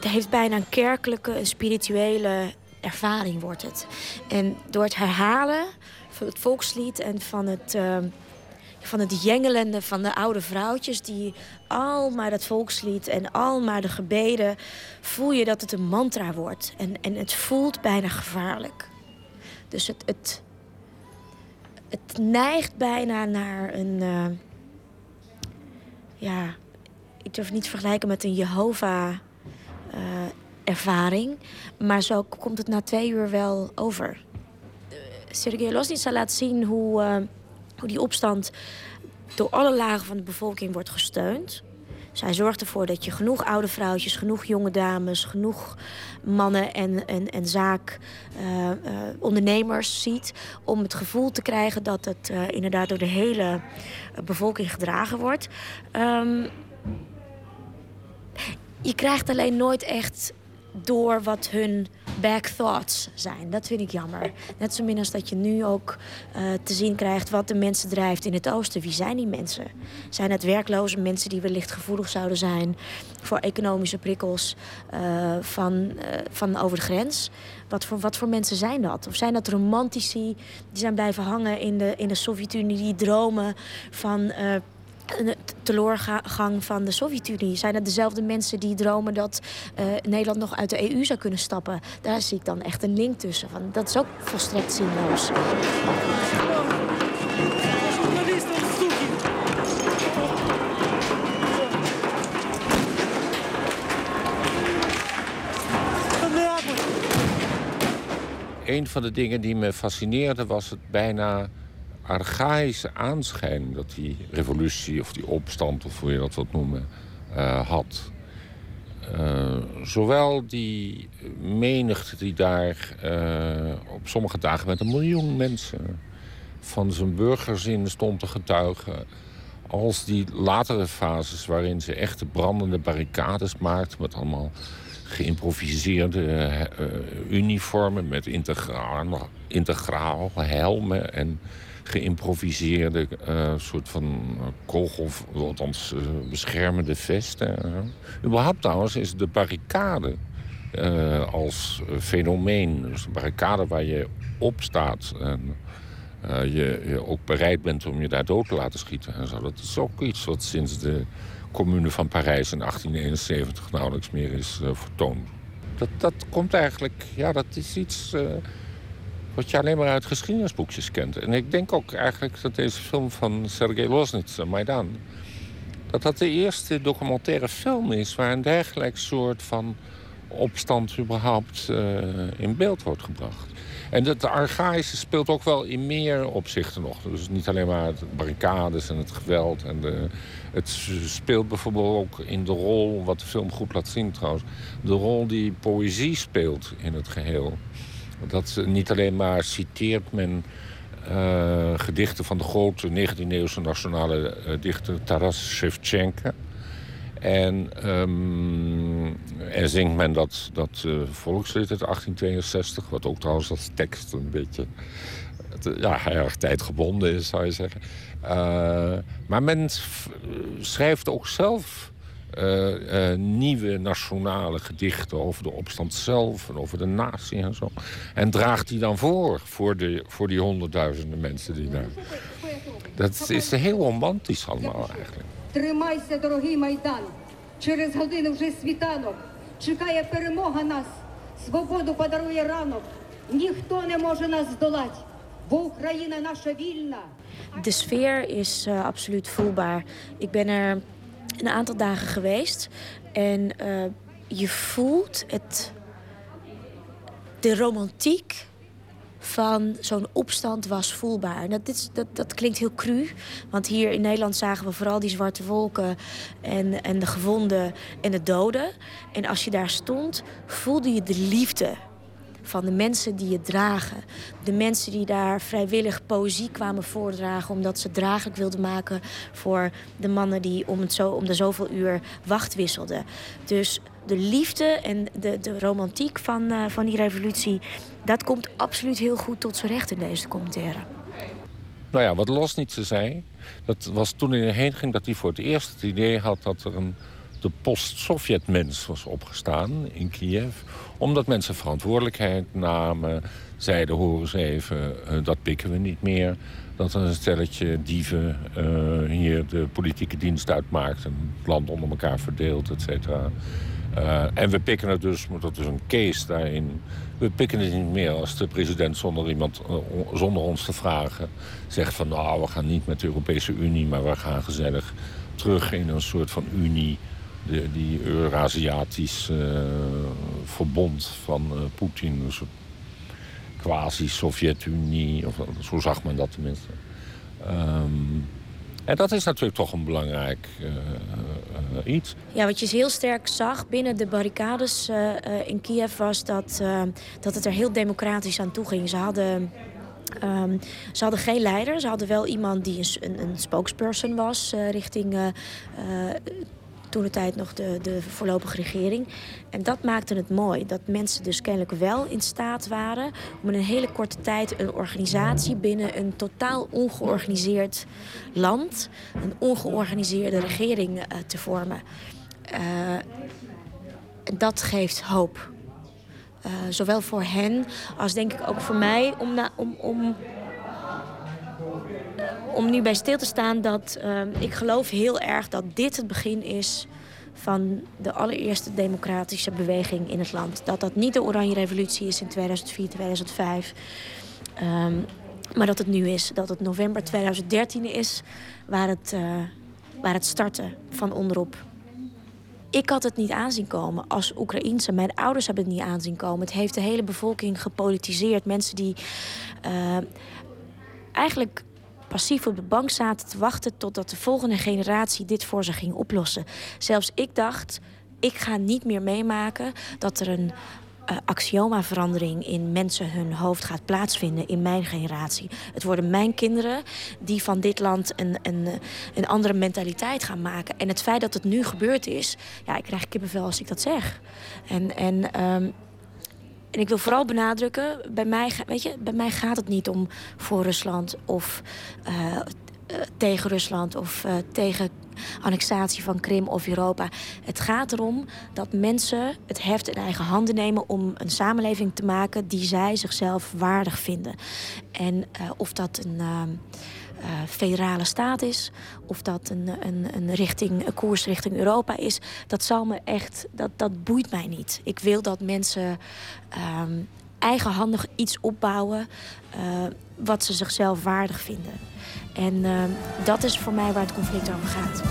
Het heeft bijna een kerkelijke, een spirituele ervaring wordt het. En door het herhalen van het volkslied en van het, uh, van het jengelende van de oude vrouwtjes... die al maar dat volkslied en al maar de gebeden... voel je dat het een mantra wordt. En, en het voelt bijna gevaarlijk. Dus het, het, het neigt bijna naar een, uh, ja, ik durf het niet te vergelijken met een Jehovah eh, ervaring. Maar zo komt het na twee uur wel over. Sergej Losnitsa laat zien hoe, uh, hoe die opstand door alle lagen van de bevolking wordt gesteund. Zij zorgt ervoor dat je genoeg oude vrouwtjes, genoeg jonge dames, genoeg mannen en, en, en zaakondernemers uh, uh, ziet. Om het gevoel te krijgen dat het uh, inderdaad door de hele bevolking gedragen wordt. Um, je krijgt alleen nooit echt door wat hun back thoughts zijn. Dat vind ik jammer. Net zo min als dat je nu ook uh, te zien krijgt wat de mensen drijft in het oosten. Wie zijn die mensen? Zijn het werkloze mensen die wellicht gevoelig zouden zijn voor economische prikkels uh, van, uh, van over de grens? Wat voor, wat voor mensen zijn dat? Of zijn dat romantici die zijn blijven hangen in de, in de Sovjet-Unie, die dromen van een teleurgang van de Sovjet-Unie? Zijn het dezelfde mensen die dromen dat uh, Nederland nog uit de EU zou kunnen stappen? Daar zie ik dan echt een link tussen. Van, dat is ook volstrekt zinloos. Een van de dingen die me fascineerde was het bijna archaïsche aanschijn dat die revolutie of die opstand, of hoe je dat wilt noemen, uh, had. Uh, zowel die menigte die daar uh, op sommige dagen met een miljoen mensen van zijn burgerzin stond te getuigen, als die latere fases waarin ze echte brandende barricades maakten met allemaal geïmproviseerde uniformen met integraal, integraal helmen en geïmproviseerde uh, soort van kogel, althans uh, beschermende vesten. Überhaupt trouwens is de barricade als fenomeen, dus een barricade waar je op staat en je, je, ook bereid bent om je daar dood te laten schieten en zo. Dat is ook iets wat sinds de commune van Parijs in 1871 nauwelijks meer is vertoond. Dat, dat komt eigenlijk, ja, dat is iets wat je alleen maar uit geschiedenisboekjes kent. En ik denk ook eigenlijk dat deze film van Sergei Losnitsa, Maidan... dat dat de eerste documentaire film is waar een dergelijk soort van opstand überhaupt uh, in beeld wordt gebracht. En dat archaïsche speelt ook wel in meer opzichten nog. Dus niet alleen maar de barricades en het geweld. En de, het speelt bijvoorbeeld ook in de rol, wat de film goed laat zien trouwens... de rol die poëzie speelt in het geheel. Dat niet alleen maar citeert men uh, gedichten van de grote 19e-eeuwse nationale uh, dichter Taras Shevchenko. En, um, en zingt men dat, dat uh, volkslied uit 1862, wat ook trouwens als tekst een beetje ja, erg tijdgebonden is, zou je zeggen. maar men schrijft ook zelf uh, uh, nieuwe nationale gedichten over de opstand zelf en over de natie en zo. En draagt die dan voor, voor, de, voor die honderdduizenden mensen die daar. Dat is heel romantisch allemaal eigenlijk. Тримайся, дорогий Майдан. Через годину вже світанок. Чекає перемога нас. Свободу подарує ранок. Ніхто не може нас здолати. Бо Україна наша вільна. De sfeer is uh, absoluut voelbaar. Ik ben er een aantal dagen geweest. En uh, je voelt het, de romantiek van zo'n opstand was voelbaar. En dat, is, dat, dat klinkt heel cru. Want hier in Nederland zagen we vooral die zwarte wolken... en, en de gewonden en de doden. En als je daar stond, voelde je de liefde van de mensen die het dragen. De mensen die daar vrijwillig poëzie kwamen voordragen... omdat ze draaglijk wilden maken voor de mannen... die om, het zo, om de zoveel uur wacht wisselden. Dus de liefde en de, de romantiek van, uh, van die revolutie... dat komt absoluut heel goed tot zijn recht in deze documentaire. Nou ja, wat Los niet te zei... dat was toen hij erheen ging dat hij voor het eerst het idee had... dat er een de post-Sovjet-mens was opgestaan in Kiev. Omdat mensen verantwoordelijkheid namen. Zeiden, horen eens even, uh, dat pikken we niet meer. Dat een stelletje dieven uh, hier de politieke dienst uitmaakt. En het land onder elkaar verdeelt, et cetera. Uh, en we pikken het dus, dat is een case daarin. We pikken het niet meer als de president zonder, iemand, zonder ons te vragen... zegt van nou, we gaan niet met de Europese Unie... maar we gaan gezellig terug in een soort van unie. De, die Eurasiatisch uh, verbond van uh, Poetin. Soort quasi-Sovjet-Unie. Of zo zag men dat tenminste. Um, en dat is natuurlijk toch een belangrijk iets. Ja, wat je heel sterk zag binnen de barricades in Kiev was dat, dat het er heel democratisch aan toe ging. Ze hadden. Um, ze hadden geen leider. Ze hadden wel iemand die een, een, een spokesperson was richting toen de tijd nog de, de voorlopige regering. En dat maakte het mooi. Dat mensen dus kennelijk wel in staat waren om in een hele korte tijd een organisatie binnen een totaal ongeorganiseerd land, een ongeorganiseerde regering uh, te vormen. Uh, dat geeft hoop. Uh, zowel voor hen als denk ik ook voor mij om, na, om, om om nu bij stil te staan dat uh, ik geloof heel erg dat dit het begin is van de allereerste democratische beweging in het land. Dat dat niet de Oranje Revolutie is in 2004, 2005. Um, maar dat het nu is. Dat het november 2013 is waar het, uh, waar het startte van onderop. Ik had het niet aanzien komen als Oekraïense. Mijn ouders hebben het niet aanzien komen. Het heeft de hele bevolking gepolitiseerd. Mensen die eigenlijk passief op de bank zaten te wachten totdat de volgende generatie dit voor ze ging oplossen. Zelfs ik dacht, ik ga niet meer meemaken dat er een uh, axioma-verandering in mensen hun hoofd gaat plaatsvinden in mijn generatie. Het worden mijn kinderen die van dit land een, een, een andere mentaliteit gaan maken. En het feit dat het nu gebeurd is, ja, ik krijg kippenvel als ik dat zeg. En, en um, en ik wil vooral benadrukken, bij mij, weet je, bij mij gaat het niet om voor Rusland of uh, tegen Rusland of uh, tegen annexatie van Krim of Europa. Het gaat erom dat mensen het heft in eigen handen nemen om een samenleving te maken die zij zichzelf waardig vinden. En of dat een uh, federale staat is, of dat een, een, een, richting, koers richting Europa is, dat zal me echt, dat, dat boeit mij niet. Ik wil dat mensen um, eigenhandig iets opbouwen uh, wat ze zichzelf waardig vinden. En uh, dat is voor mij waar het conflict over gaat.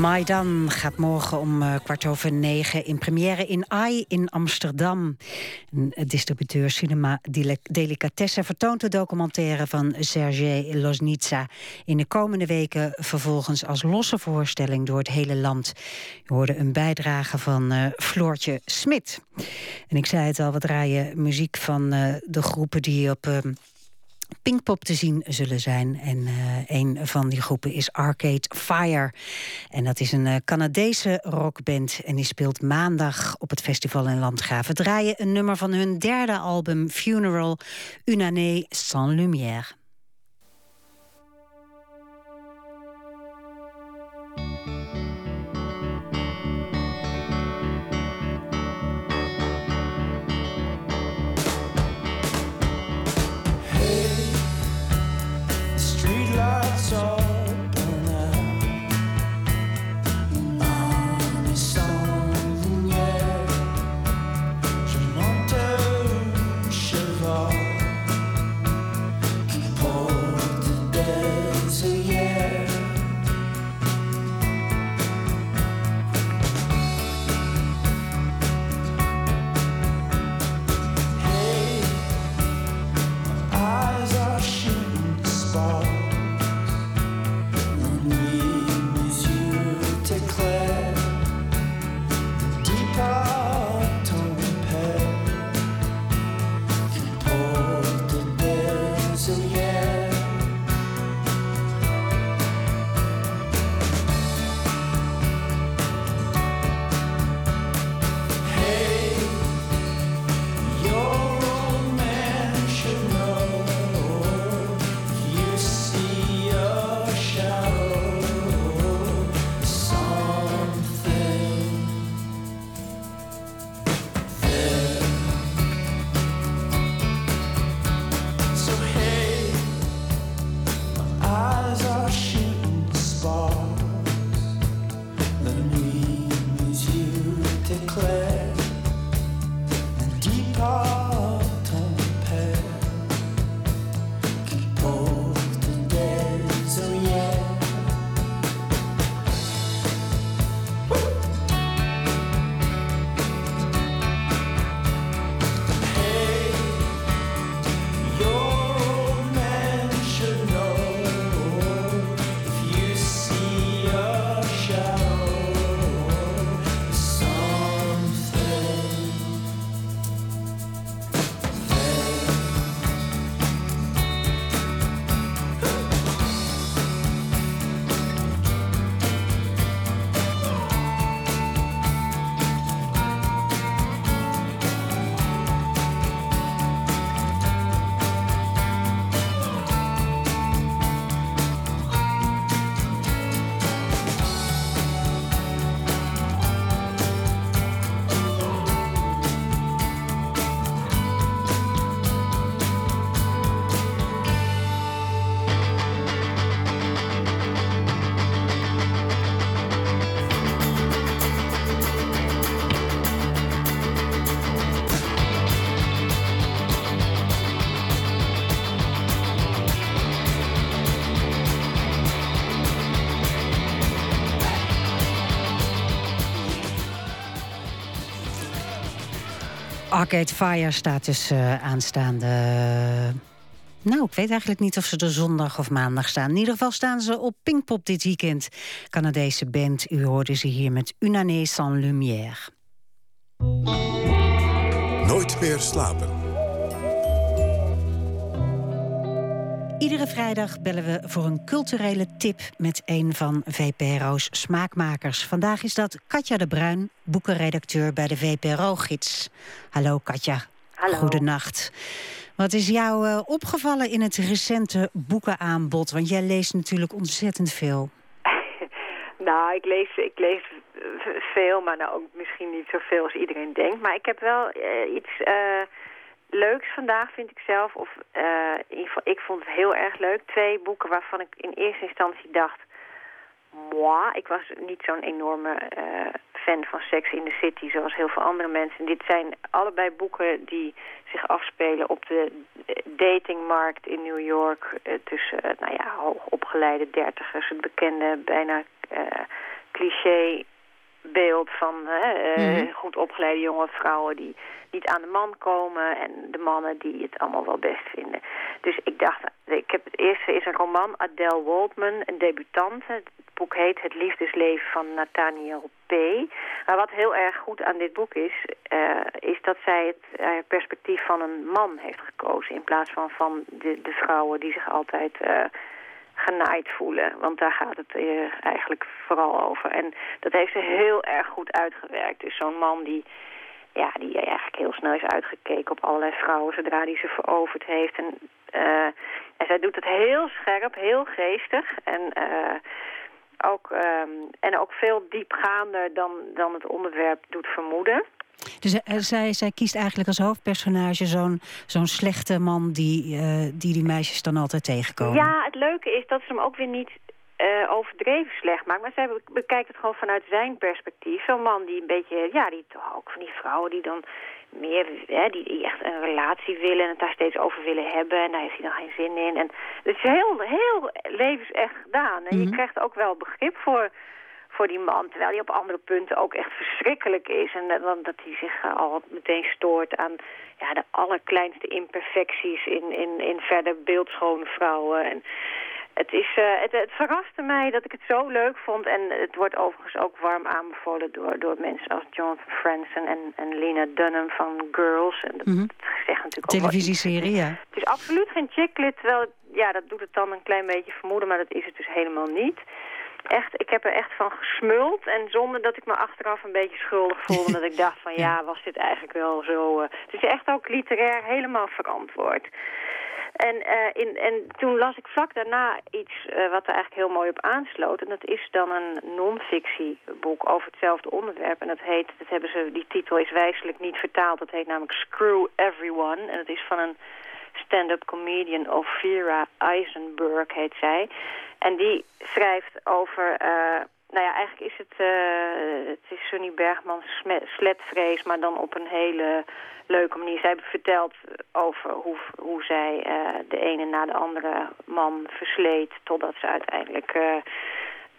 Maidan gaat morgen om uh, kwart over negen in première in AI in Amsterdam. Een distributeur Cinema Delicatessen vertoont de documentaire van Sergej Loznitsa. In de komende weken vervolgens als losse voorstelling door het hele land. Je hoorde een bijdrage van uh, Floortje Smit. En ik zei het al, we draaien muziek van de groepen die op Pinkpop te zien zullen zijn. En uh, een van die groepen is Arcade Fire. En dat is een uh, Canadese rockband. En die speelt maandag op het festival in Landgraven. Draaien een nummer van hun derde album Funeral, Une année sans lumière. Arcade Fire staat dus uh, aanstaande... Nou, ik weet eigenlijk niet of ze er zondag of maandag staan. In ieder geval staan ze op Pinkpop dit weekend. Canadese band, u hoorde ze hier met Une année sans lumière. Nooit meer slapen. Iedere vrijdag bellen we voor een culturele tip met een van VPRO's smaakmakers. Vandaag is dat Katja de Bruin, boekenredacteur bij de VPRO-gids. Hallo Katja. Hallo. Goedenacht. Wat is jou uh, opgevallen in het recente boekenaanbod? Want jij leest natuurlijk ontzettend veel. nou, ik lees, ik lees veel, maar nou ook misschien niet zoveel als iedereen denkt. Maar ik heb wel uh, iets... Uh, leuks vandaag, vind ik zelf. Of uh, in ieder geval, ik vond het heel erg leuk. Twee boeken waarvan ik in eerste instantie dacht... Moi, ik was niet zo'n enorme uh, fan van Sex in the City, zoals heel veel andere mensen. Dit zijn allebei boeken die zich afspelen op de datingmarkt in New York... Uh, tussen, nou ja, hoogopgeleide dertigers, het bekende, bijna cliché beeld van mm goed opgeleide jonge vrouwen die niet aan de man komen en de mannen die het allemaal wel best vinden. Dus ik dacht, ik heb het eerste is een roman, Adele Waldman, een debutante. Het boek heet Het liefdesleven van Nathaniel P. Maar wat heel erg goed aan dit boek is, uh, is dat zij het uh, perspectief van een man heeft gekozen in plaats van van de, de vrouwen die zich altijd... Uh, genaaid voelen. Want daar gaat het eigenlijk vooral over. En dat heeft ze heel erg goed uitgewerkt. Dus zo'n man die ja, die eigenlijk heel snel is uitgekeken op allerlei vrouwen zodra die ze veroverd heeft. En, uh, en zij doet het heel scherp, heel geestig en, uh, ook, um, en ook veel diepgaander dan, dan het onderwerp doet vermoeden. Dus uh, zij, zij kiest eigenlijk als hoofdpersonage zo'n zo'n slechte man die, die die meisjes dan altijd tegenkomen. Ja, het leuke is dat ze hem ook weer niet uh, overdreven slecht maakt. Maar zij bekijkt het gewoon vanuit zijn perspectief. Zo'n man die een beetje, ja, die toch ook van die vrouwen die dan meer, hè, die, echt een relatie willen en het daar steeds over willen hebben. En daar heeft hij dan geen zin in. En het is heel, heel levensecht gedaan. En je mhm. krijgt ook wel begrip voor, voor die man. Terwijl hij op andere punten ook echt verschrikkelijk is. En dat, dat hij zich al meteen stoort aan ja, de allerkleinste imperfecties in, in, in verder beeldschone vrouwen. En het, is, uh, het, het, verraste mij dat ik het zo leuk vond. En het wordt overigens ook warm aanbevolen door, door mensen als Jonathan Franzen en, en Lena Dunham van Girls. En dat, mm -hmm. zegt natuurlijk Televisieserie, ja. Het is absoluut geen chicklit, terwijl ja, dat doet het dan een klein beetje vermoeden, maar dat is het dus helemaal niet. Echt, ik heb er echt van gesmuld en zonder dat ik me achteraf een beetje schuldig voelde. dat ik dacht van ja, was dit eigenlijk wel zo... Uh, het is echt ook literair helemaal verantwoord. En, uh, in, en toen las ik vlak daarna iets uh, wat er eigenlijk heel mooi op aansloot. En dat is dan een non-fictieboek over hetzelfde onderwerp. En dat heet, dat hebben ze, die titel is wijselijk niet vertaald. Dat heet namelijk Screw Everyone. En dat is van een stand-up comedian, Ophira Eisenberg heet zij. En die schrijft over... Uh, nou ja, eigenlijk is het, uh, het is Sunny Bergman sletvrees, maar dan op een hele leuke manier. Zij vertelt over hoe, hoe zij uh, de ene na de andere man versleet... totdat ze uiteindelijk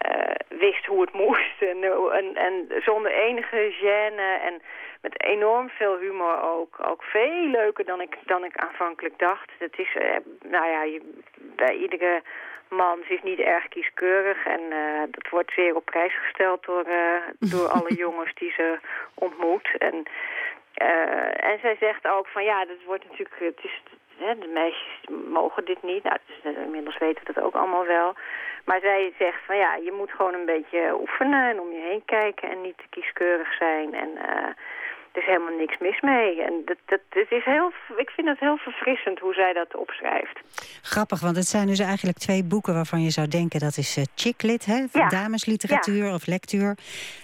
uh, uh, wist hoe het moest. En, en, en zonder enige gêne en met enorm veel humor ook. Ook veel leuker dan ik, dan ik aanvankelijk dacht. Het is, nou ja, je, bij iedere man, ze is niet erg kieskeurig en uh, dat wordt zeer op prijs gesteld door, door alle jongens die ze ontmoet. En en zij zegt ook van ja, dat wordt natuurlijk, het is, de meisjes mogen dit niet. Nou, inmiddels weten we dat ook allemaal wel. Maar zij zegt van ja, je moet gewoon een beetje oefenen en om je heen kijken en niet te kieskeurig zijn. En uh, er is helemaal niks mis mee. En dat, dat, is heel, ik vind het heel verfrissend hoe zij dat opschrijft. Grappig, want het zijn dus eigenlijk twee boeken waarvan je zou denken... dat is uh, chicklit, hè? Ja. damesliteratuur of lectuur.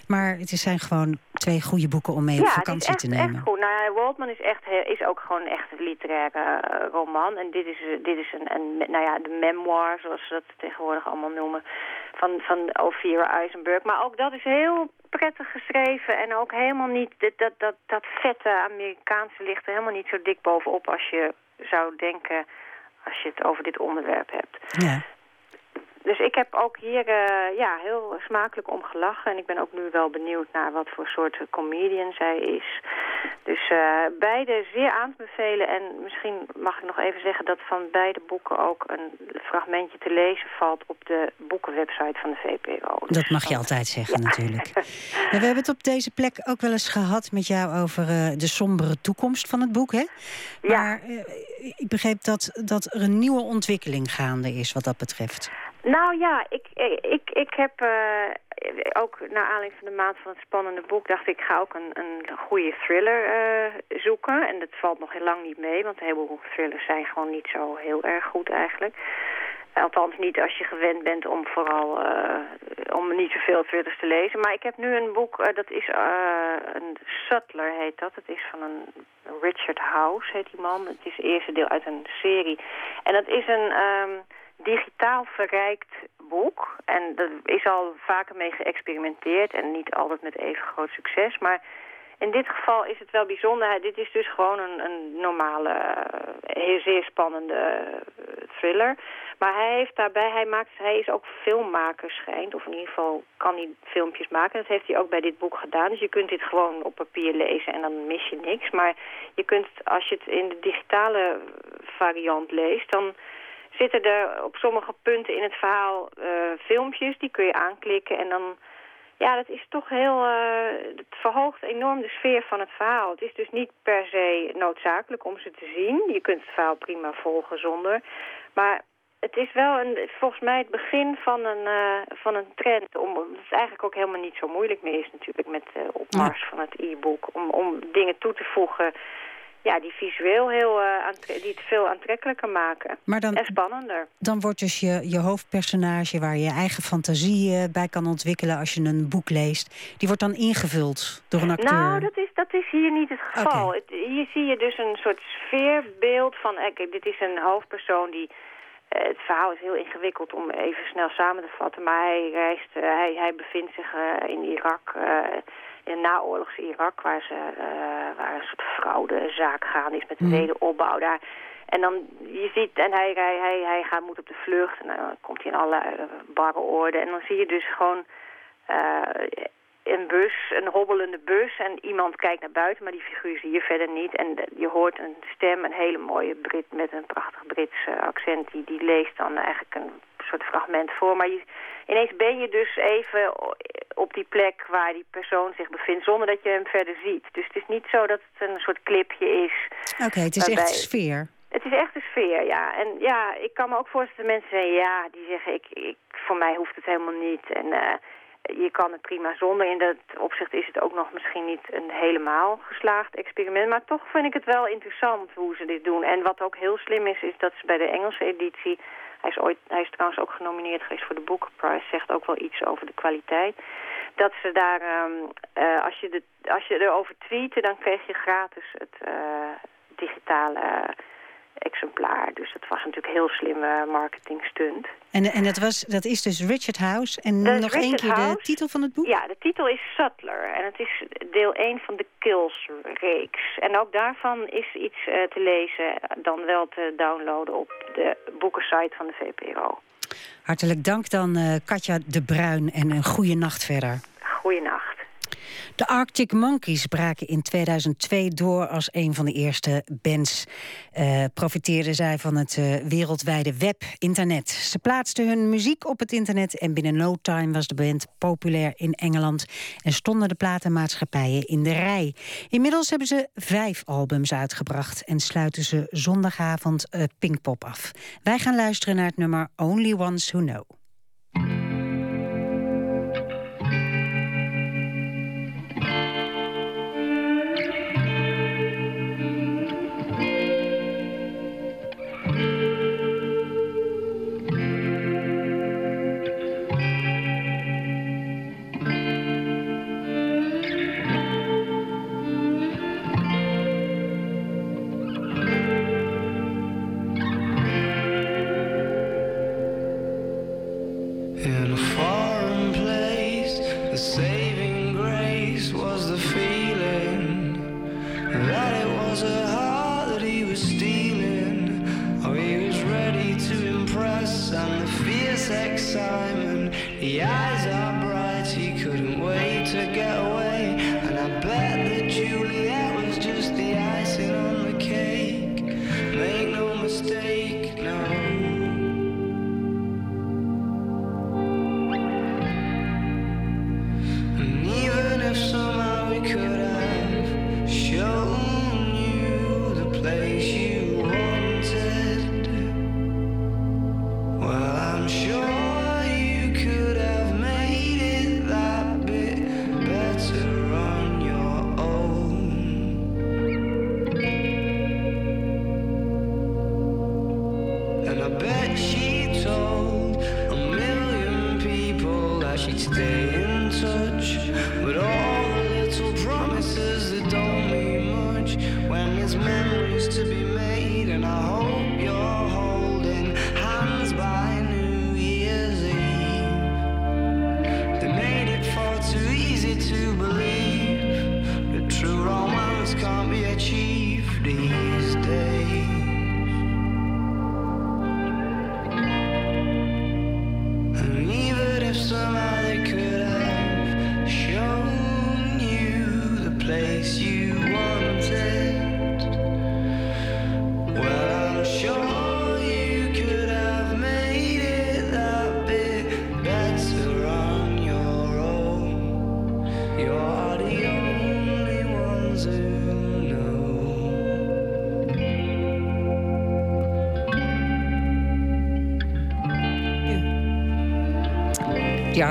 Maar het zijn gewoon twee goede boeken om mee ja, op vakantie echt, te nemen. Echt goed. Nou, Waldman is, echt, is ook gewoon echt een literaire uh, roman. En dit is, dit is een, een, nou ja, de memoir, zoals ze dat tegenwoordig allemaal noemen... van, van Ophira Eisenberg. Maar ook dat is heel prettig geschreven en ook helemaal niet... dat, dat, dat, dat vette Amerikaanse ligt er helemaal niet zo dik bovenop... als je zou denken als je het over dit onderwerp hebt. Ja. Dus ik heb ook hier uh, ja, heel smakelijk om gelachen. En ik ben ook nu wel benieuwd naar wat voor soort comedian zij is. Dus uh, beide zeer aan te bevelen. En misschien mag ik nog even zeggen dat van beide boeken ook een fragmentje te lezen valt op de boekenwebsite van de VPRO. Dat mag je altijd zeggen natuurlijk. we hebben het op deze plek ook wel eens gehad met jou over uh, de sombere toekomst van het boek. Hè? Maar uh, ik begreep dat, dat er een nieuwe ontwikkeling gaande is wat dat betreft. Nou ja, ik, ik, ik heb uh, ook naar aanleiding van de maand van het spannende boek... dacht ik, ga ook een, een goede thriller uh, zoeken. En dat valt nog heel lang niet mee, want een heleboel thrillers zijn gewoon niet zo heel erg goed eigenlijk. Althans niet als je gewend bent om vooral uh, om niet zoveel thrillers te lezen. Maar ik heb nu een boek, dat is een Sutler heet dat. Het is van een Richard House heet die man. Het is het eerste deel uit een serie. En dat is een... Um, digitaal verrijkt boek. En daar is al vaker mee geëxperimenteerd en niet altijd met even groot succes. Maar in dit geval is het wel bijzonder. Dit is dus gewoon een, een normale, eh, heel zeer spannende eh, thriller. Maar hij heeft daarbij, hij, maakt, hij is ook filmmaker schijnt. Of in ieder geval kan hij filmpjes maken. Dat heeft hij ook bij dit boek gedaan. Dus je kunt dit gewoon op papier lezen en dan mis je niks. Maar je kunt, als je het in de digitale variant leest, dan zitten er op sommige punten in het verhaal uh, filmpjes. Die kun je aanklikken en dan... Ja, dat is toch heel... Uh, het verhoogt enorm de sfeer van het verhaal. Het is dus niet per se noodzakelijk om ze te zien. Je kunt het verhaal prima volgen zonder. Maar het is wel een, volgens mij het begin van een, uh, van een trend. Om, het eigenlijk ook helemaal niet zo moeilijk meer is natuurlijk met de opmars van het e-book. Om, om dingen toe te voegen ja, die visueel heel, uh, die het veel aantrekkelijker maken. Maar dan, en spannender. Dan wordt dus je, je hoofdpersonage, waar je je eigen fantasie bij kan ontwikkelen als je een boek leest, die wordt dan ingevuld door een acteur? Nou, dat is, dat is hier niet het geval. Okay. Het, hier zie je dus een soort sfeerbeeld van, eh, kijk, dit is een hoofdpersoon die het verhaal is heel ingewikkeld om even snel samen te vatten. Maar hij reist, hij, hij bevindt zich in Irak in naoorlogs Irak, waar, ze, uh, waar een soort fraudezaak gaan is met de mm. wederopbouw daar. En dan, je ziet, en hij, hij, hij, hij gaat, moet op de vlucht en dan komt hij in alle uh, barre orde. En dan zie je dus gewoon uh, een bus, een hobbelende bus en iemand kijkt naar buiten, maar die figuur zie je verder niet. En je hoort een stem, een hele mooie Brit met een prachtig Brits accent, die, die leest dan eigenlijk een soort fragment voor. Maar je, ineens ben je dus even op die plek waar die persoon zich bevindt... zonder dat je hem verder ziet. Dus het is niet zo dat het een soort clipje is. Oké, het is echt sfeer. Het is echt een sfeer, ja. En ja, ik kan me ook voorstellen dat mensen zeggen... ja, die zeggen, ik, ik, voor mij hoeft het helemaal niet. En uh, je kan het prima zonder. In dat opzicht is het ook nog misschien niet een helemaal geslaagd experiment. Maar toch vind ik het wel interessant hoe ze dit doen. En wat ook heel slim is, is dat ze bij de Engelse editie hij is, ooit, hij is trouwens ook genomineerd geweest voor de Booker Prize. Zegt ook wel iets over de kwaliteit. Dat ze daar, um, uh, als, je de, als je erover tweeten, dan kreeg je gratis het uh, digitale exemplaar. Dus dat was natuurlijk heel slimme marketing stunt. En, en dat, was, dat is dus Richard House. En nog één keer de titel van het boek? Ja, de titel is Sutler. En het is deel 1 van de Kills-reeks. En ook daarvan is iets uh, te lezen, dan wel te downloaden op de boekensite van de VPRO. Hartelijk dank dan uh, Katja de Bruin en een goede nacht verder. Goeienacht. De Arctic Monkeys braken in 2002 door als een van de eerste bands. Uh, profiteerden zij van het uh, wereldwijde web, internet. Ze plaatsten hun muziek op het internet en binnen no time was de band populair in Engeland en stonden de platenmaatschappijen in de rij. Inmiddels hebben ze vijf albums uitgebracht en sluiten ze zondagavond uh, Pinkpop af. Wij gaan luisteren naar het nummer Only Ones Who Know. Eyes are bright, he couldn't wait to get away.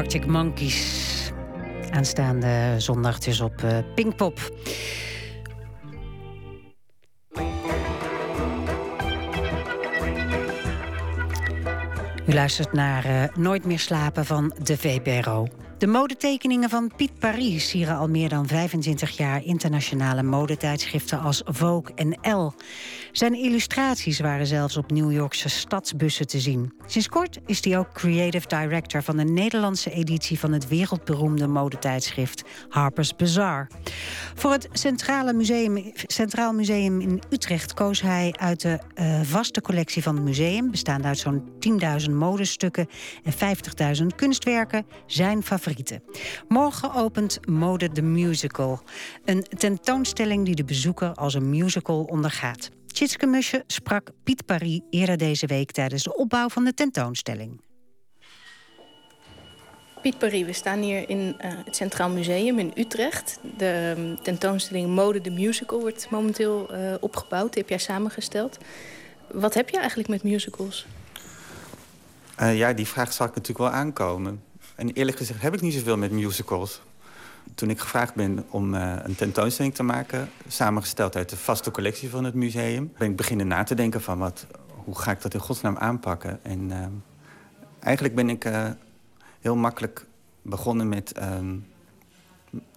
Arctic Monkeys. Aanstaande zondag dus op eh, Pinkpop. U luistert naar eh, Nooit meer slapen van de VPRO. De modetekeningen van Piet Paris sieren al meer dan 25 jaar internationale modetijdschriften als Vogue en Elle. Zijn illustraties waren zelfs op New Yorkse stadsbussen te zien. Sinds kort is hij ook creative director van de Nederlandse editie van het wereldberoemde modetijdschrift Harper's Bazaar. Voor het Centrale Museum, Centraal Museum in Utrecht koos hij uit de eh, vaste collectie van het museum, bestaande uit zo'n 10.000 modestukken en 50.000 kunstwerken, zijn favorieten. Morgen opent Mode the Musical. Een tentoonstelling die de bezoeker als een musical ondergaat. Tjitske Musje sprak Piet Paris eerder deze week tijdens de opbouw van de tentoonstelling. Piet Paris, we staan hier in eh, het Centraal Museum in Utrecht. De um, tentoonstelling Mode the Musical wordt momenteel uh, opgebouwd. Die heb jij samengesteld. Wat heb je eigenlijk met musicals? Uh, ja, die vraag zal ik natuurlijk wel aankomen. En eerlijk gezegd heb ik niet zoveel met musicals. Toen ik gevraagd ben om uh, een tentoonstelling te maken... samengesteld uit de vaste collectie van het museum... ben ik beginnen na te denken van wat, hoe ga ik dat in godsnaam aanpakken. En uh, eigenlijk ben ik uh, heel makkelijk begonnen met, ehm,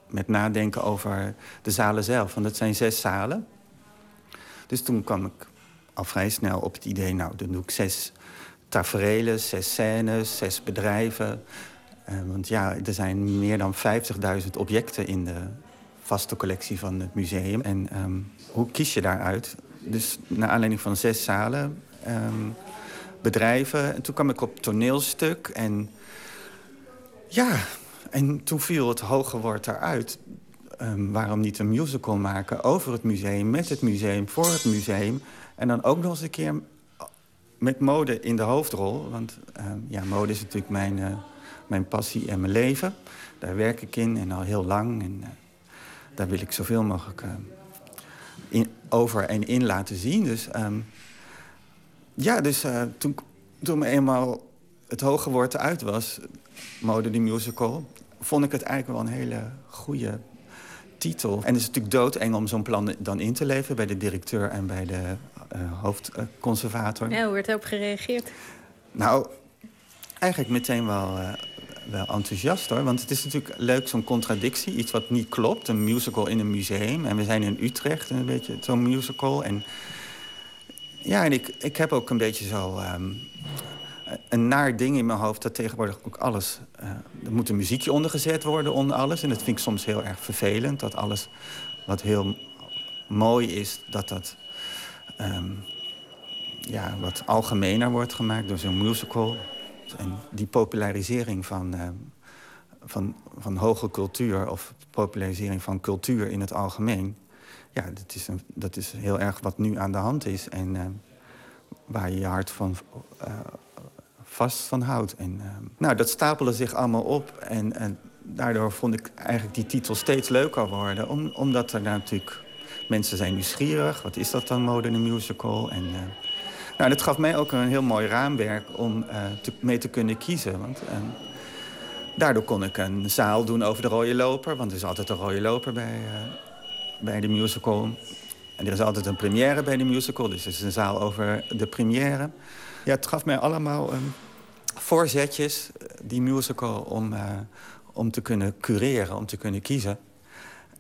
met nadenken over de zalen zelf. Want het zijn zes zalen. Dus toen kwam ik al vrij snel op het idee... nou, dan doe ik zes tafereelen, zes scènes, zes bedrijven... Uh, want ja, er zijn meer dan 50.000 objecten in de vaste collectie van het museum. En um, hoe kies je daaruit? Dus naar aanleiding van zes zalen, um, bedrijven. En toen kwam ik op toneelstuk. En ja, en toen viel het hoge woord eruit. Um, waarom niet een musical maken over het museum, met het museum, voor het museum. En dan ook nog eens een keer met mode in de hoofdrol. Want ja, mode is natuurlijk mijn... Uh, mijn passie en mijn leven. Daar werk ik in en al heel lang. En uh, daar wil ik zoveel mogelijk uh, in, over en in laten zien. Dus um, ja, dus uh, toen, toen me eenmaal het hoge woord eruit was, Mode the Musical... vond ik het eigenlijk wel een hele goede titel. En het is natuurlijk doodeng om zo'n plan dan in te leveren... bij de directeur en bij de hoofdconservator. Ja, hoe werd erop gereageerd? Nou, eigenlijk meteen wel wel enthousiast hoor. Want het is natuurlijk leuk, zo'n contradictie. Iets wat niet klopt. Een musical in een museum. En we zijn in Utrecht, een beetje zo'n musical. En ja, en ik, ik heb ook een beetje zo... Um, een naar ding in mijn hoofd dat tegenwoordig ook alles... Uh, er moet een muziekje ondergezet worden onder alles. En dat vind ik soms heel erg vervelend. Dat alles wat heel mooi is, dat dat... Um, ja, wat algemener wordt gemaakt door zo'n musical. En die popularisering van, uh, van, van hoge cultuur... of popularisering van cultuur in het algemeen... ja, dat is, een, dat is heel erg wat nu aan de hand is. En uh, waar je je hart van, uh, vast van houdt. En, nou, dat stapelde zich allemaal op. En, en daardoor vond ik eigenlijk die titel steeds leuker worden. Om, omdat er natuurlijk... Mensen zijn nieuwsgierig. Wat is dat dan, moderne musical? En... Nou, dat gaf mij ook een heel mooi raamwerk om te, mee te kunnen kiezen. Want uh, daardoor kon ik een zaal doen over de rode loper. Want er is altijd een rode loper bij, uh, bij de musical. En er is altijd een première bij de musical. Dus het is een zaal over de première. Ja, het gaf mij allemaal um, voorzetjes, die musical, om, om te kunnen cureren, om te kunnen kiezen.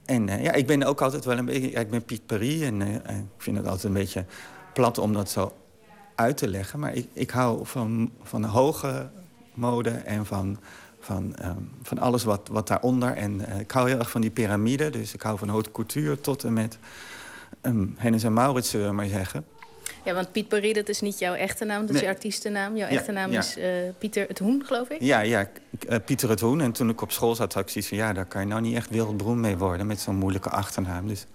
En ja, ik ben ook altijd wel een beetje... Ik ben Piet Paris en ik vind het altijd een beetje plat om dat zo uit te leggen. Maar ik, ik hou van, van hoge mode en van, van, um, van alles wat, wat daaronder. En uh, ik hou heel erg van die piramide. Dus ik hou van haute couture tot en met een Hennis en Maurits, zullen we maar zeggen. Ja, want Piet Paris, dat is niet jouw echte naam, dat is Nee. je artiestennaam. Jouw Ja, echte naam ja. is eh, Pieter het Hoen, geloof ik? Ja, ja, eh, Pieter het Hoen. En toen ik op school zat, had ik zoiets van... ja, daar kan je nou niet echt wereldberoemd mee worden... met zo'n moeilijke achternaam. Dus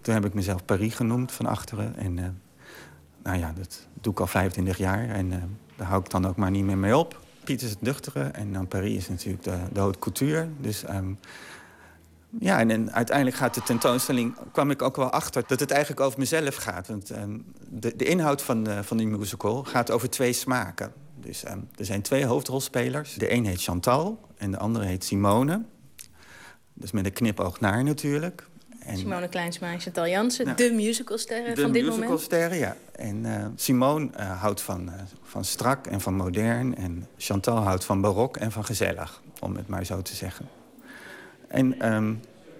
toen heb ik mezelf Paris genoemd van achteren. En eh, nou ja, dat doe ik al 25 jaar. En eh, daar hou ik dan ook maar niet meer mee op. Piet is het nuchtere en dan Paris is natuurlijk de, de haute couture. Dus ehm, ja, en, en uiteindelijk gaat de tentoonstelling... kwam ik ook wel achter dat het eigenlijk over mezelf gaat. Want ehm, de, de inhoud van, eh, van die musical gaat over twee smaken. Dus ehm, er zijn twee hoofdrolspelers. De een heet Chantal en de andere heet Simone. Dus met een knipoog naar natuurlijk. En, Simone Kleinsma en Chantal Jansen, Nou, de musicalsterren de van dit moment. musicalsterren, ja. En eh, Simone eh, houdt van, eh, van strak en van modern. En Chantal houdt van barok en van gezellig, om het maar zo te zeggen. En ehm,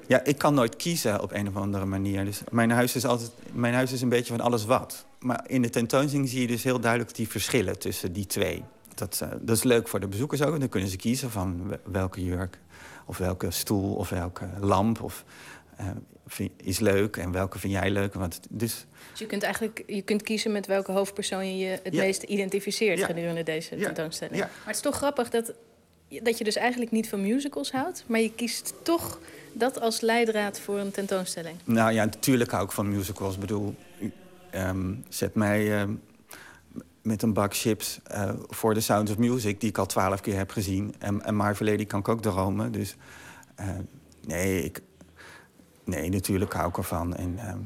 ja, ik kan nooit kiezen op een of andere manier. Dus mijn huis is altijd, mijn huis is een beetje van alles wat. Maar in de tentoonstelling zie je dus heel duidelijk die verschillen tussen die twee. Dat, eh, dat is leuk voor de bezoekers ook. Dan kunnen ze kiezen van we- welke jurk, of welke stoel, of welke lamp. Of, eh, vind- is leuk en welke vind jij leuk. Want, dus Dus je kunt eigenlijk je kunt kiezen met welke hoofdpersoon je je het Ja. meest identificeert Ja. gedurende deze tentoonstelling. Maar het is toch grappig dat, dat je dus eigenlijk niet van musicals houdt, maar je kiest toch dat als leidraad voor een tentoonstelling. Nou ja, natuurlijk hou ik van musicals. Ik bedoel, u, ehm, zet mij ehm, met een bak chips eh, voor de Sound of Music... die ik al twaalf keer heb gezien. En, en Marvel Lady kan ik ook dromen. Dus eh, nee, ik, nee, natuurlijk hou ik ervan. En, ehm,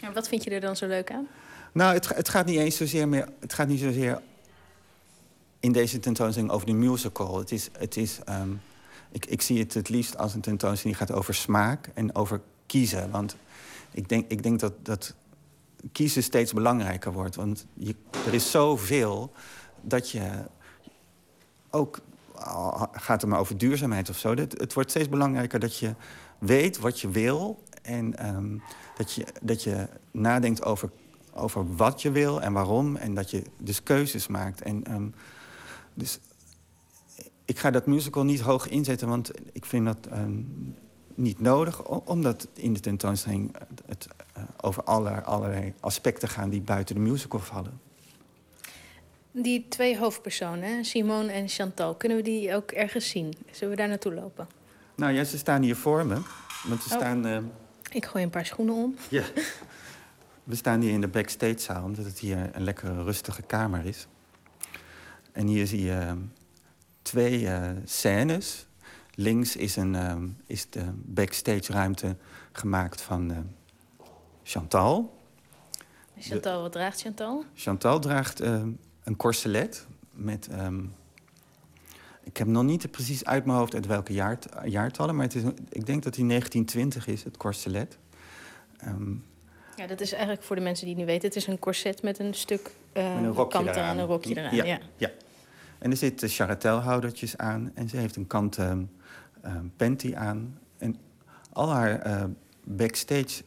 En wat vind je er dan zo leuk aan? nou, het, het gaat niet eens zozeer meer... Het gaat niet zozeer in deze tentoonstelling over de musical. Het is... Het is ehm, ik, ik zie het het liefst als een tentoonstelling die gaat over smaak en over kiezen. Want ik denk, ik denk dat, dat kiezen steeds belangrijker wordt. Want je, er is zoveel dat je ook... al gaat het maar over duurzaamheid of zo. Het, het wordt steeds belangrijker dat je weet wat je wil... en ehm, dat, je, dat je nadenkt over, over wat je wil en waarom... en dat je dus keuzes maakt. En, ehm, dus ik ga dat musical niet hoog inzetten, want ik vind dat ehm, niet nodig. Omdat in de tentoonstelling het eh, over aller, allerlei aspecten gaan die buiten de musical vallen. Die twee hoofdpersonen, Simone en Chantal, kunnen we die ook ergens zien? Zullen we daar naartoe lopen? Nou ja, ze staan hier voor me. Want ze Oh. staan, eh, Ik gooi een paar schoenen om. ja. We staan hier in de backstage zaal, omdat het hier een lekkere rustige kamer is. En hier zie je ehm, twee eh, scènes. Links is, een, ehm, is de backstage ruimte gemaakt van eh, Chantal. Chantal, wat draagt Chantal? Chantal draagt ehm, een corselet met... ik heb nog niet precies uit mijn hoofd uit welke jaart, jaartallen... maar het is, ik denk dat die 1920 is, het corselet. Ehm, Ja, dat is eigenlijk voor de mensen die het niet weten. Het is een corset met een stuk met een rokje kanten eraan. en een rokje eraan. Ja, Ja. ja. En er zitten charretelhoudertjes aan. En ze heeft een kant ehm, ehm, panty aan. En al haar eh, backstage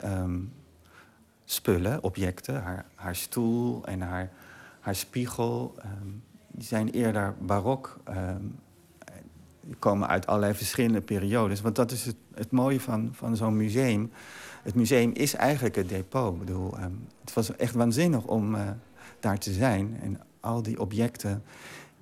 spullen, objecten... Haar, haar stoel en haar, haar spiegel... die zijn eerder barok. Komen uit allerlei verschillende periodes. Want dat is het, het mooie van, van zo'n museum. Het museum is eigenlijk het depot. Ik bedoel, ehm, het was echt waanzinnig om eh, daar te zijn. En al die objecten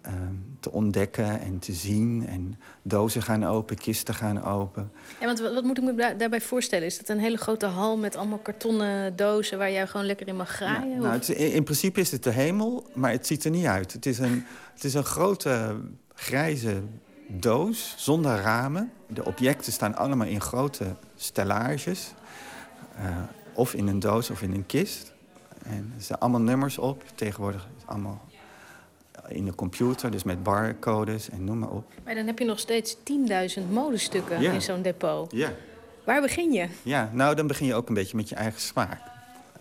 ehm, te ontdekken en te zien. En dozen gaan open, kisten gaan open. Ja, want wat, wat moet ik me da- daarbij voorstellen? Is dat een hele grote hal met allemaal kartonnen dozen... waar jij gewoon lekker in mag graaien? Nou, het in, in principe is het de hemel, maar het ziet er niet uit. Het is een, het is een grote grijze doos zonder ramen. De objecten staan allemaal in grote stellages. eh, of in een doos of in een kist. En er staan allemaal nummers op. Tegenwoordig is het allemaal in de computer, dus met barcodes en noem maar op. Maar dan heb je nog steeds 10.000 modestukken in zo'n depot. Ja. Waar begin je? Ja, nou dan begin je ook een beetje met je eigen smaak.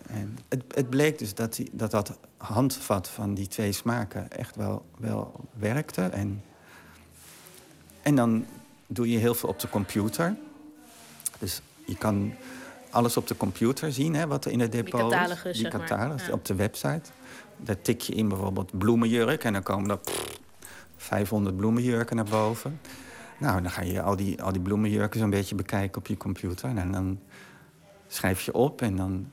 En het, het bleek dus dat, die, dat dat handvat van die twee smaken echt wel, wel werkte. En, en dan doe je heel veel op de computer. Dus je kan alles op de computer zien, hè, wat er in het depot is. catalogus, Die zeg maar. catalogus Ja. op de website. Daar tik je in bijvoorbeeld bloemenjurk en dan komen er pff, 500 bloemenjurken naar boven. Nou, dan ga je al die, al die bloemenjurken zo'n beetje bekijken op je computer. En dan schrijf je op en dan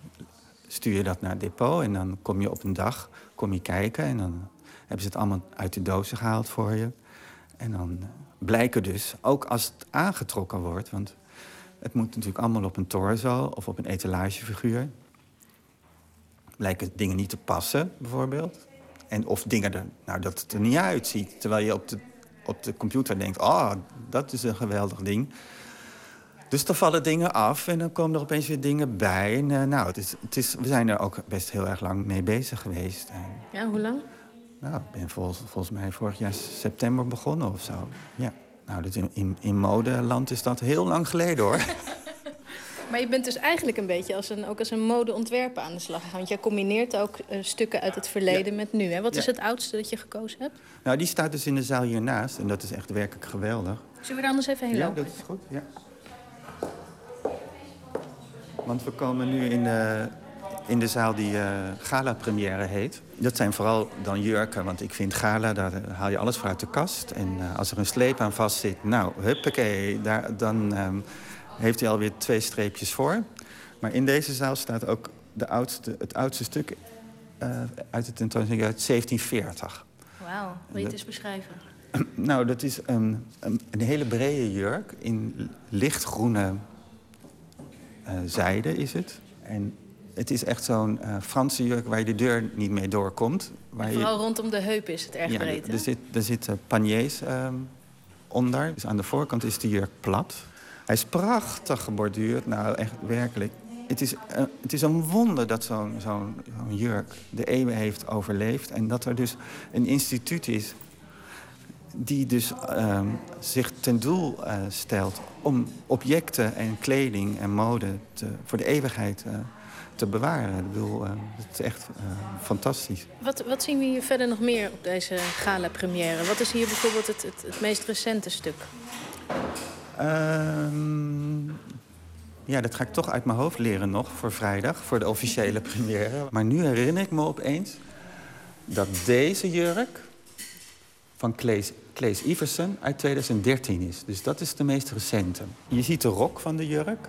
stuur je dat naar het depot. En dan kom je op een dag kom je kijken en dan hebben ze het allemaal uit de dozen gehaald voor je. En dan blijken dus, ook als het aangetrokken wordt... want het moet natuurlijk allemaal op een torso of op een etalagefiguur... blijken dingen niet te passen, bijvoorbeeld. En of dingen er, nou, dat het er niet uitziet. Terwijl je op de, op de computer denkt, oh, dat is een geweldig ding. Dus dan vallen dingen af en dan komen er opeens weer dingen bij. Eh, nou, het is, het is, we zijn er ook best heel erg lang mee bezig geweest. Ja, hoe lang? Nou, ik ben volgens, volgens mij vorig jaar september begonnen of zo. Ja. Nou, dus in, in, in modeland is dat heel lang geleden hoor. Maar je bent dus eigenlijk een beetje als een, ook als een modeontwerper aan de slag gegaan. Want jij combineert ook eh, stukken uit het verleden met nu. Hè? Wat is Ja. het oudste dat je gekozen hebt? nou, die staat dus in de zaal hiernaast. En dat is echt werkelijk geweldig. Zullen we er anders even heen Ja, lopen? dat is goed. Ja. Want we komen nu in de, in de zaal die eh, gala-première heet. Dat zijn vooral dan jurken, want ik vind gala, daar haal je alles voor uit de kast. En eh, als er een sleep aan vast zit, nou, huppakee, daar, dan ehm, heeft hij alweer twee streepjes voor. Maar in deze zaal staat ook de oudste, het oudste stuk eh, uit de tentoonstelling uit 1740. Wauw, wil je het eens beschrijven? Nou, dat is een, een, een hele brede jurk in lichtgroene eh, zijde is het. En het is echt zo'n eh, Franse jurk waar je de deur niet mee doorkomt. Waar je, Vooral rondom de heup is het erg ja, breed. hè? er, zit, er zitten paniers ehm, onder. Dus aan de voorkant is de jurk plat. Hij is prachtig geborduurd. Nou, echt werkelijk. Het is, eh, het is een wonder dat zo'n jurk de eeuwen heeft overleefd. En dat er dus een instituut is die dus ehm, zich ten doel eh, stelt om objecten en kleding en mode te, voor de eeuwigheid eh, te bewaren. Ik bedoel, eh, het is echt eh, fantastisch. Wat, wat zien we hier verder nog meer op deze gala-première? Wat is hier bijvoorbeeld het, het, het meest recente stuk? Ehm, ja, dat ga ik toch uit mijn hoofd leren nog voor vrijdag, voor de officiële première. Maar nu herinner ik me opeens dat deze jurk van Claes, Claes Iversen uit 2013 is. Dus dat is de meest recente. Je ziet de rok van de jurk.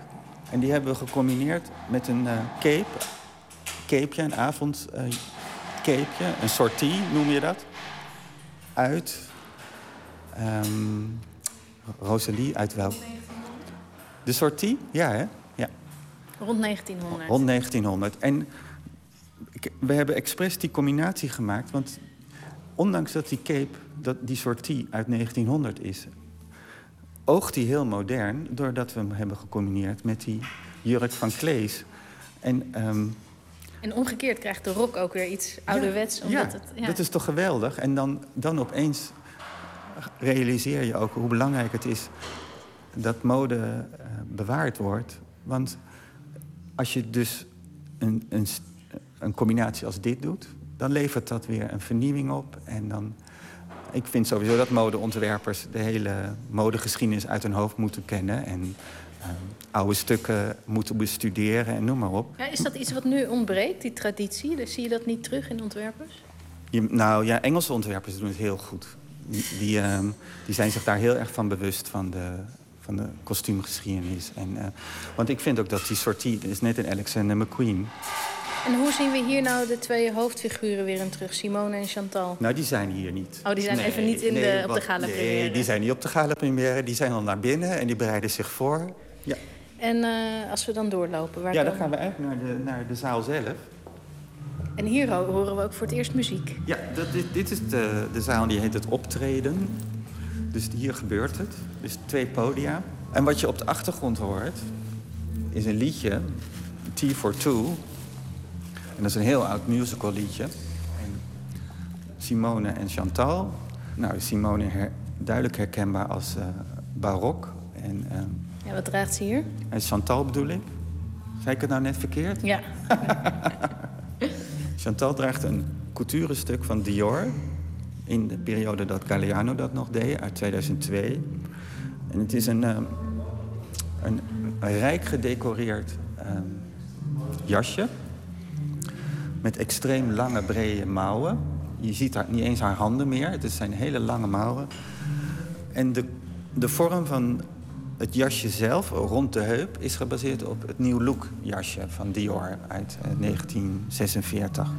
En die hebben we gecombineerd met een eh, cape. Capeje, een avondcapeje, een sortie noem je dat. Uit ehm, Rosalie, uit welk? De sortie? Ja, hè? Ja. Rond 1900. Rond 1900. En we hebben expres die combinatie gemaakt. Want ondanks dat die cape, dat die sortie uit 1900 is... oogt die heel modern... doordat we hem hebben gecombineerd met die jurk van Klees. En ehm, En omgekeerd krijgt de rok ook weer iets ouderwets. Omdat ja, het, ja. dat is toch geweldig? En dan, dan opeens realiseer je ook hoe belangrijk het is... dat mode eh, bewaard wordt. Want als je dus een, een, een combinatie als dit doet... dan levert dat weer een vernieuwing op. En dan, ik vind sowieso dat modeontwerpers... de hele modegeschiedenis uit hun hoofd moeten kennen... en eh, oude stukken moeten bestuderen en noem maar op. Ja, is dat iets wat nu ontbreekt, die traditie? Dus zie je dat niet terug in ontwerpers? Je, nou ja, Engelse ontwerpers doen het heel goed. Die, die, ehm, die zijn zich daar heel erg van bewust van de, van de kostuumgeschiedenis. En, eh, want ik vind ook dat die sortie, dat is net een Alexander McQueen. En hoe zien we hier nou de twee hoofdfiguren weer in terug, Simone en Chantal? Nou, die zijn hier niet. Oh, die zijn even niet in de- op de gala-première. Nee, die zijn niet op de gala-première. Die zijn al naar binnen en die bereiden zich voor. Ja, En eh, als we dan doorlopen, waar ja dan gaan we eigenlijk naar de, naar de zaal zelf. En hier ho- horen we ook voor het eerst muziek. Ja, dat, dit, dit is de, de zaal die heet het optreden. Dus hier gebeurt het. Dus twee podia. En wat je op de achtergrond hoort, is een liedje, T for Two. En dat is een heel oud musical liedje. En Simone en Chantal. Nou, Simone her- duidelijk herkenbaar als eh, barok. En, eh, Ja, wat draagt ze hier? en Chantal bedoel ik. Zei ik het nou net verkeerd? Ja. Chantal draagt een couturestuk van Dior. In de periode dat Galliano dat nog deed, uit 2002. En het is een, ehm, een, een rijk gedecoreerd ehm, jasje. Met extreem lange, brede mouwen. Je ziet daar niet eens haar handen meer. Het zijn hele lange mouwen. En de, de vorm van het jasje zelf, rond de heup, is gebaseerd op het New Look jasje van Dior uit eh, 1946.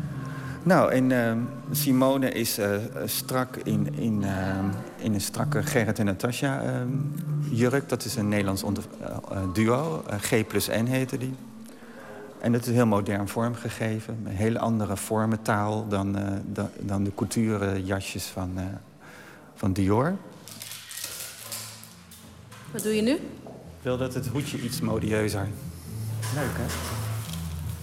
Nou, en ehm, Simone is eh, strak in, in, in een strakke Gerrit en Natasja jurk. Dat is een Nederlands eh, eh, duo. Eh, G plus N heette die. En dat is heel modern vormgegeven. Met hele andere vormentaal dan, eh, dan, dan de couture jasjes van, eh, van Dior. Wat doe je nu? Ik wil dat het hoedje iets modieuzer. Leuk, hè? Het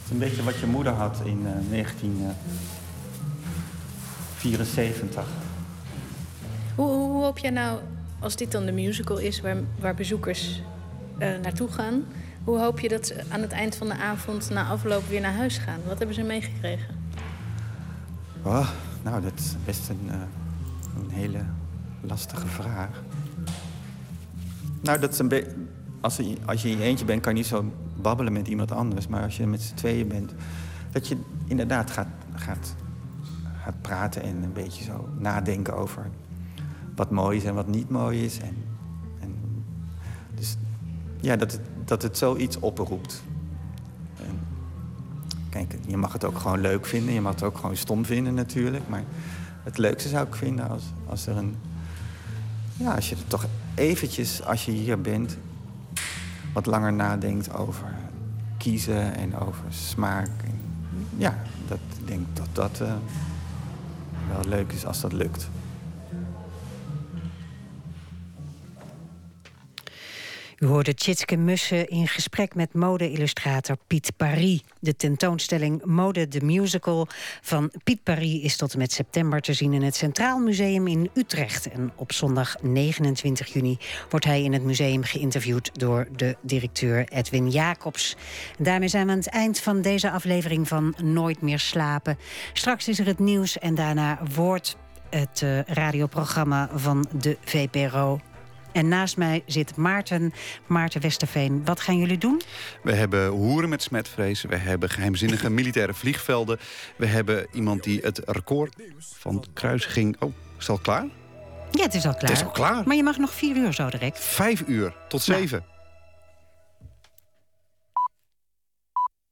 is een beetje wat je moeder had in eh, 1974. Hoe, hoe, hoe hoop jij nou, als dit dan de musical is waar, waar bezoekers eh, naartoe gaan... hoe hoop je dat ze aan het eind van de avond na afloop weer naar huis gaan? Wat hebben ze meegekregen? Oh, nou, dat is best een, eh, een hele lastige vraag. Nou, dat is een beetje... Als, je- als je in je eentje bent, kan je niet zo babbelen met iemand anders. Maar als je met z'n tweeën bent, dat je inderdaad gaat, gaat, gaat praten... en een beetje zo nadenken over wat mooi is en wat niet mooi is. En, en dus ja, dat het, dat het zoiets oproept. En, kijk, je mag het ook gewoon leuk vinden. Je mag het ook gewoon stom vinden natuurlijk. Maar het leukste zou ik vinden als, als er een... Ja, als je er toch eventjes, als je hier bent... wat langer nadenkt over kiezen en over smaak. Ja, dat, ik denk dat dat eh, wel leuk is als dat lukt. U hoorde Tjitske Mussen in gesprek met mode-illustrator Piet Paris. De tentoonstelling Mode the Musical van Piet Paris is tot en met september te zien in het Centraal Museum in Utrecht. En op zondag 29 juni wordt hij in het museum geïnterviewd door de directeur Edwin Jacobs. Daarmee zijn we aan het eind van deze aflevering van Nooit meer slapen. Straks is er het nieuws en daarna wordt het eh, radioprogramma van de VPRO. En naast mij zit Maarten, Maarten Westerveen. Wat gaan jullie doen? We hebben hoeren met smetvrees. We hebben geheimzinnige militaire vliegvelden. We hebben iemand die het record van kruisiging... Oh, is al klaar? Ja, het is al klaar. Het is al klaar. Maar je mag nog vier uur zo direct. Vijf uur tot Nou, zeven.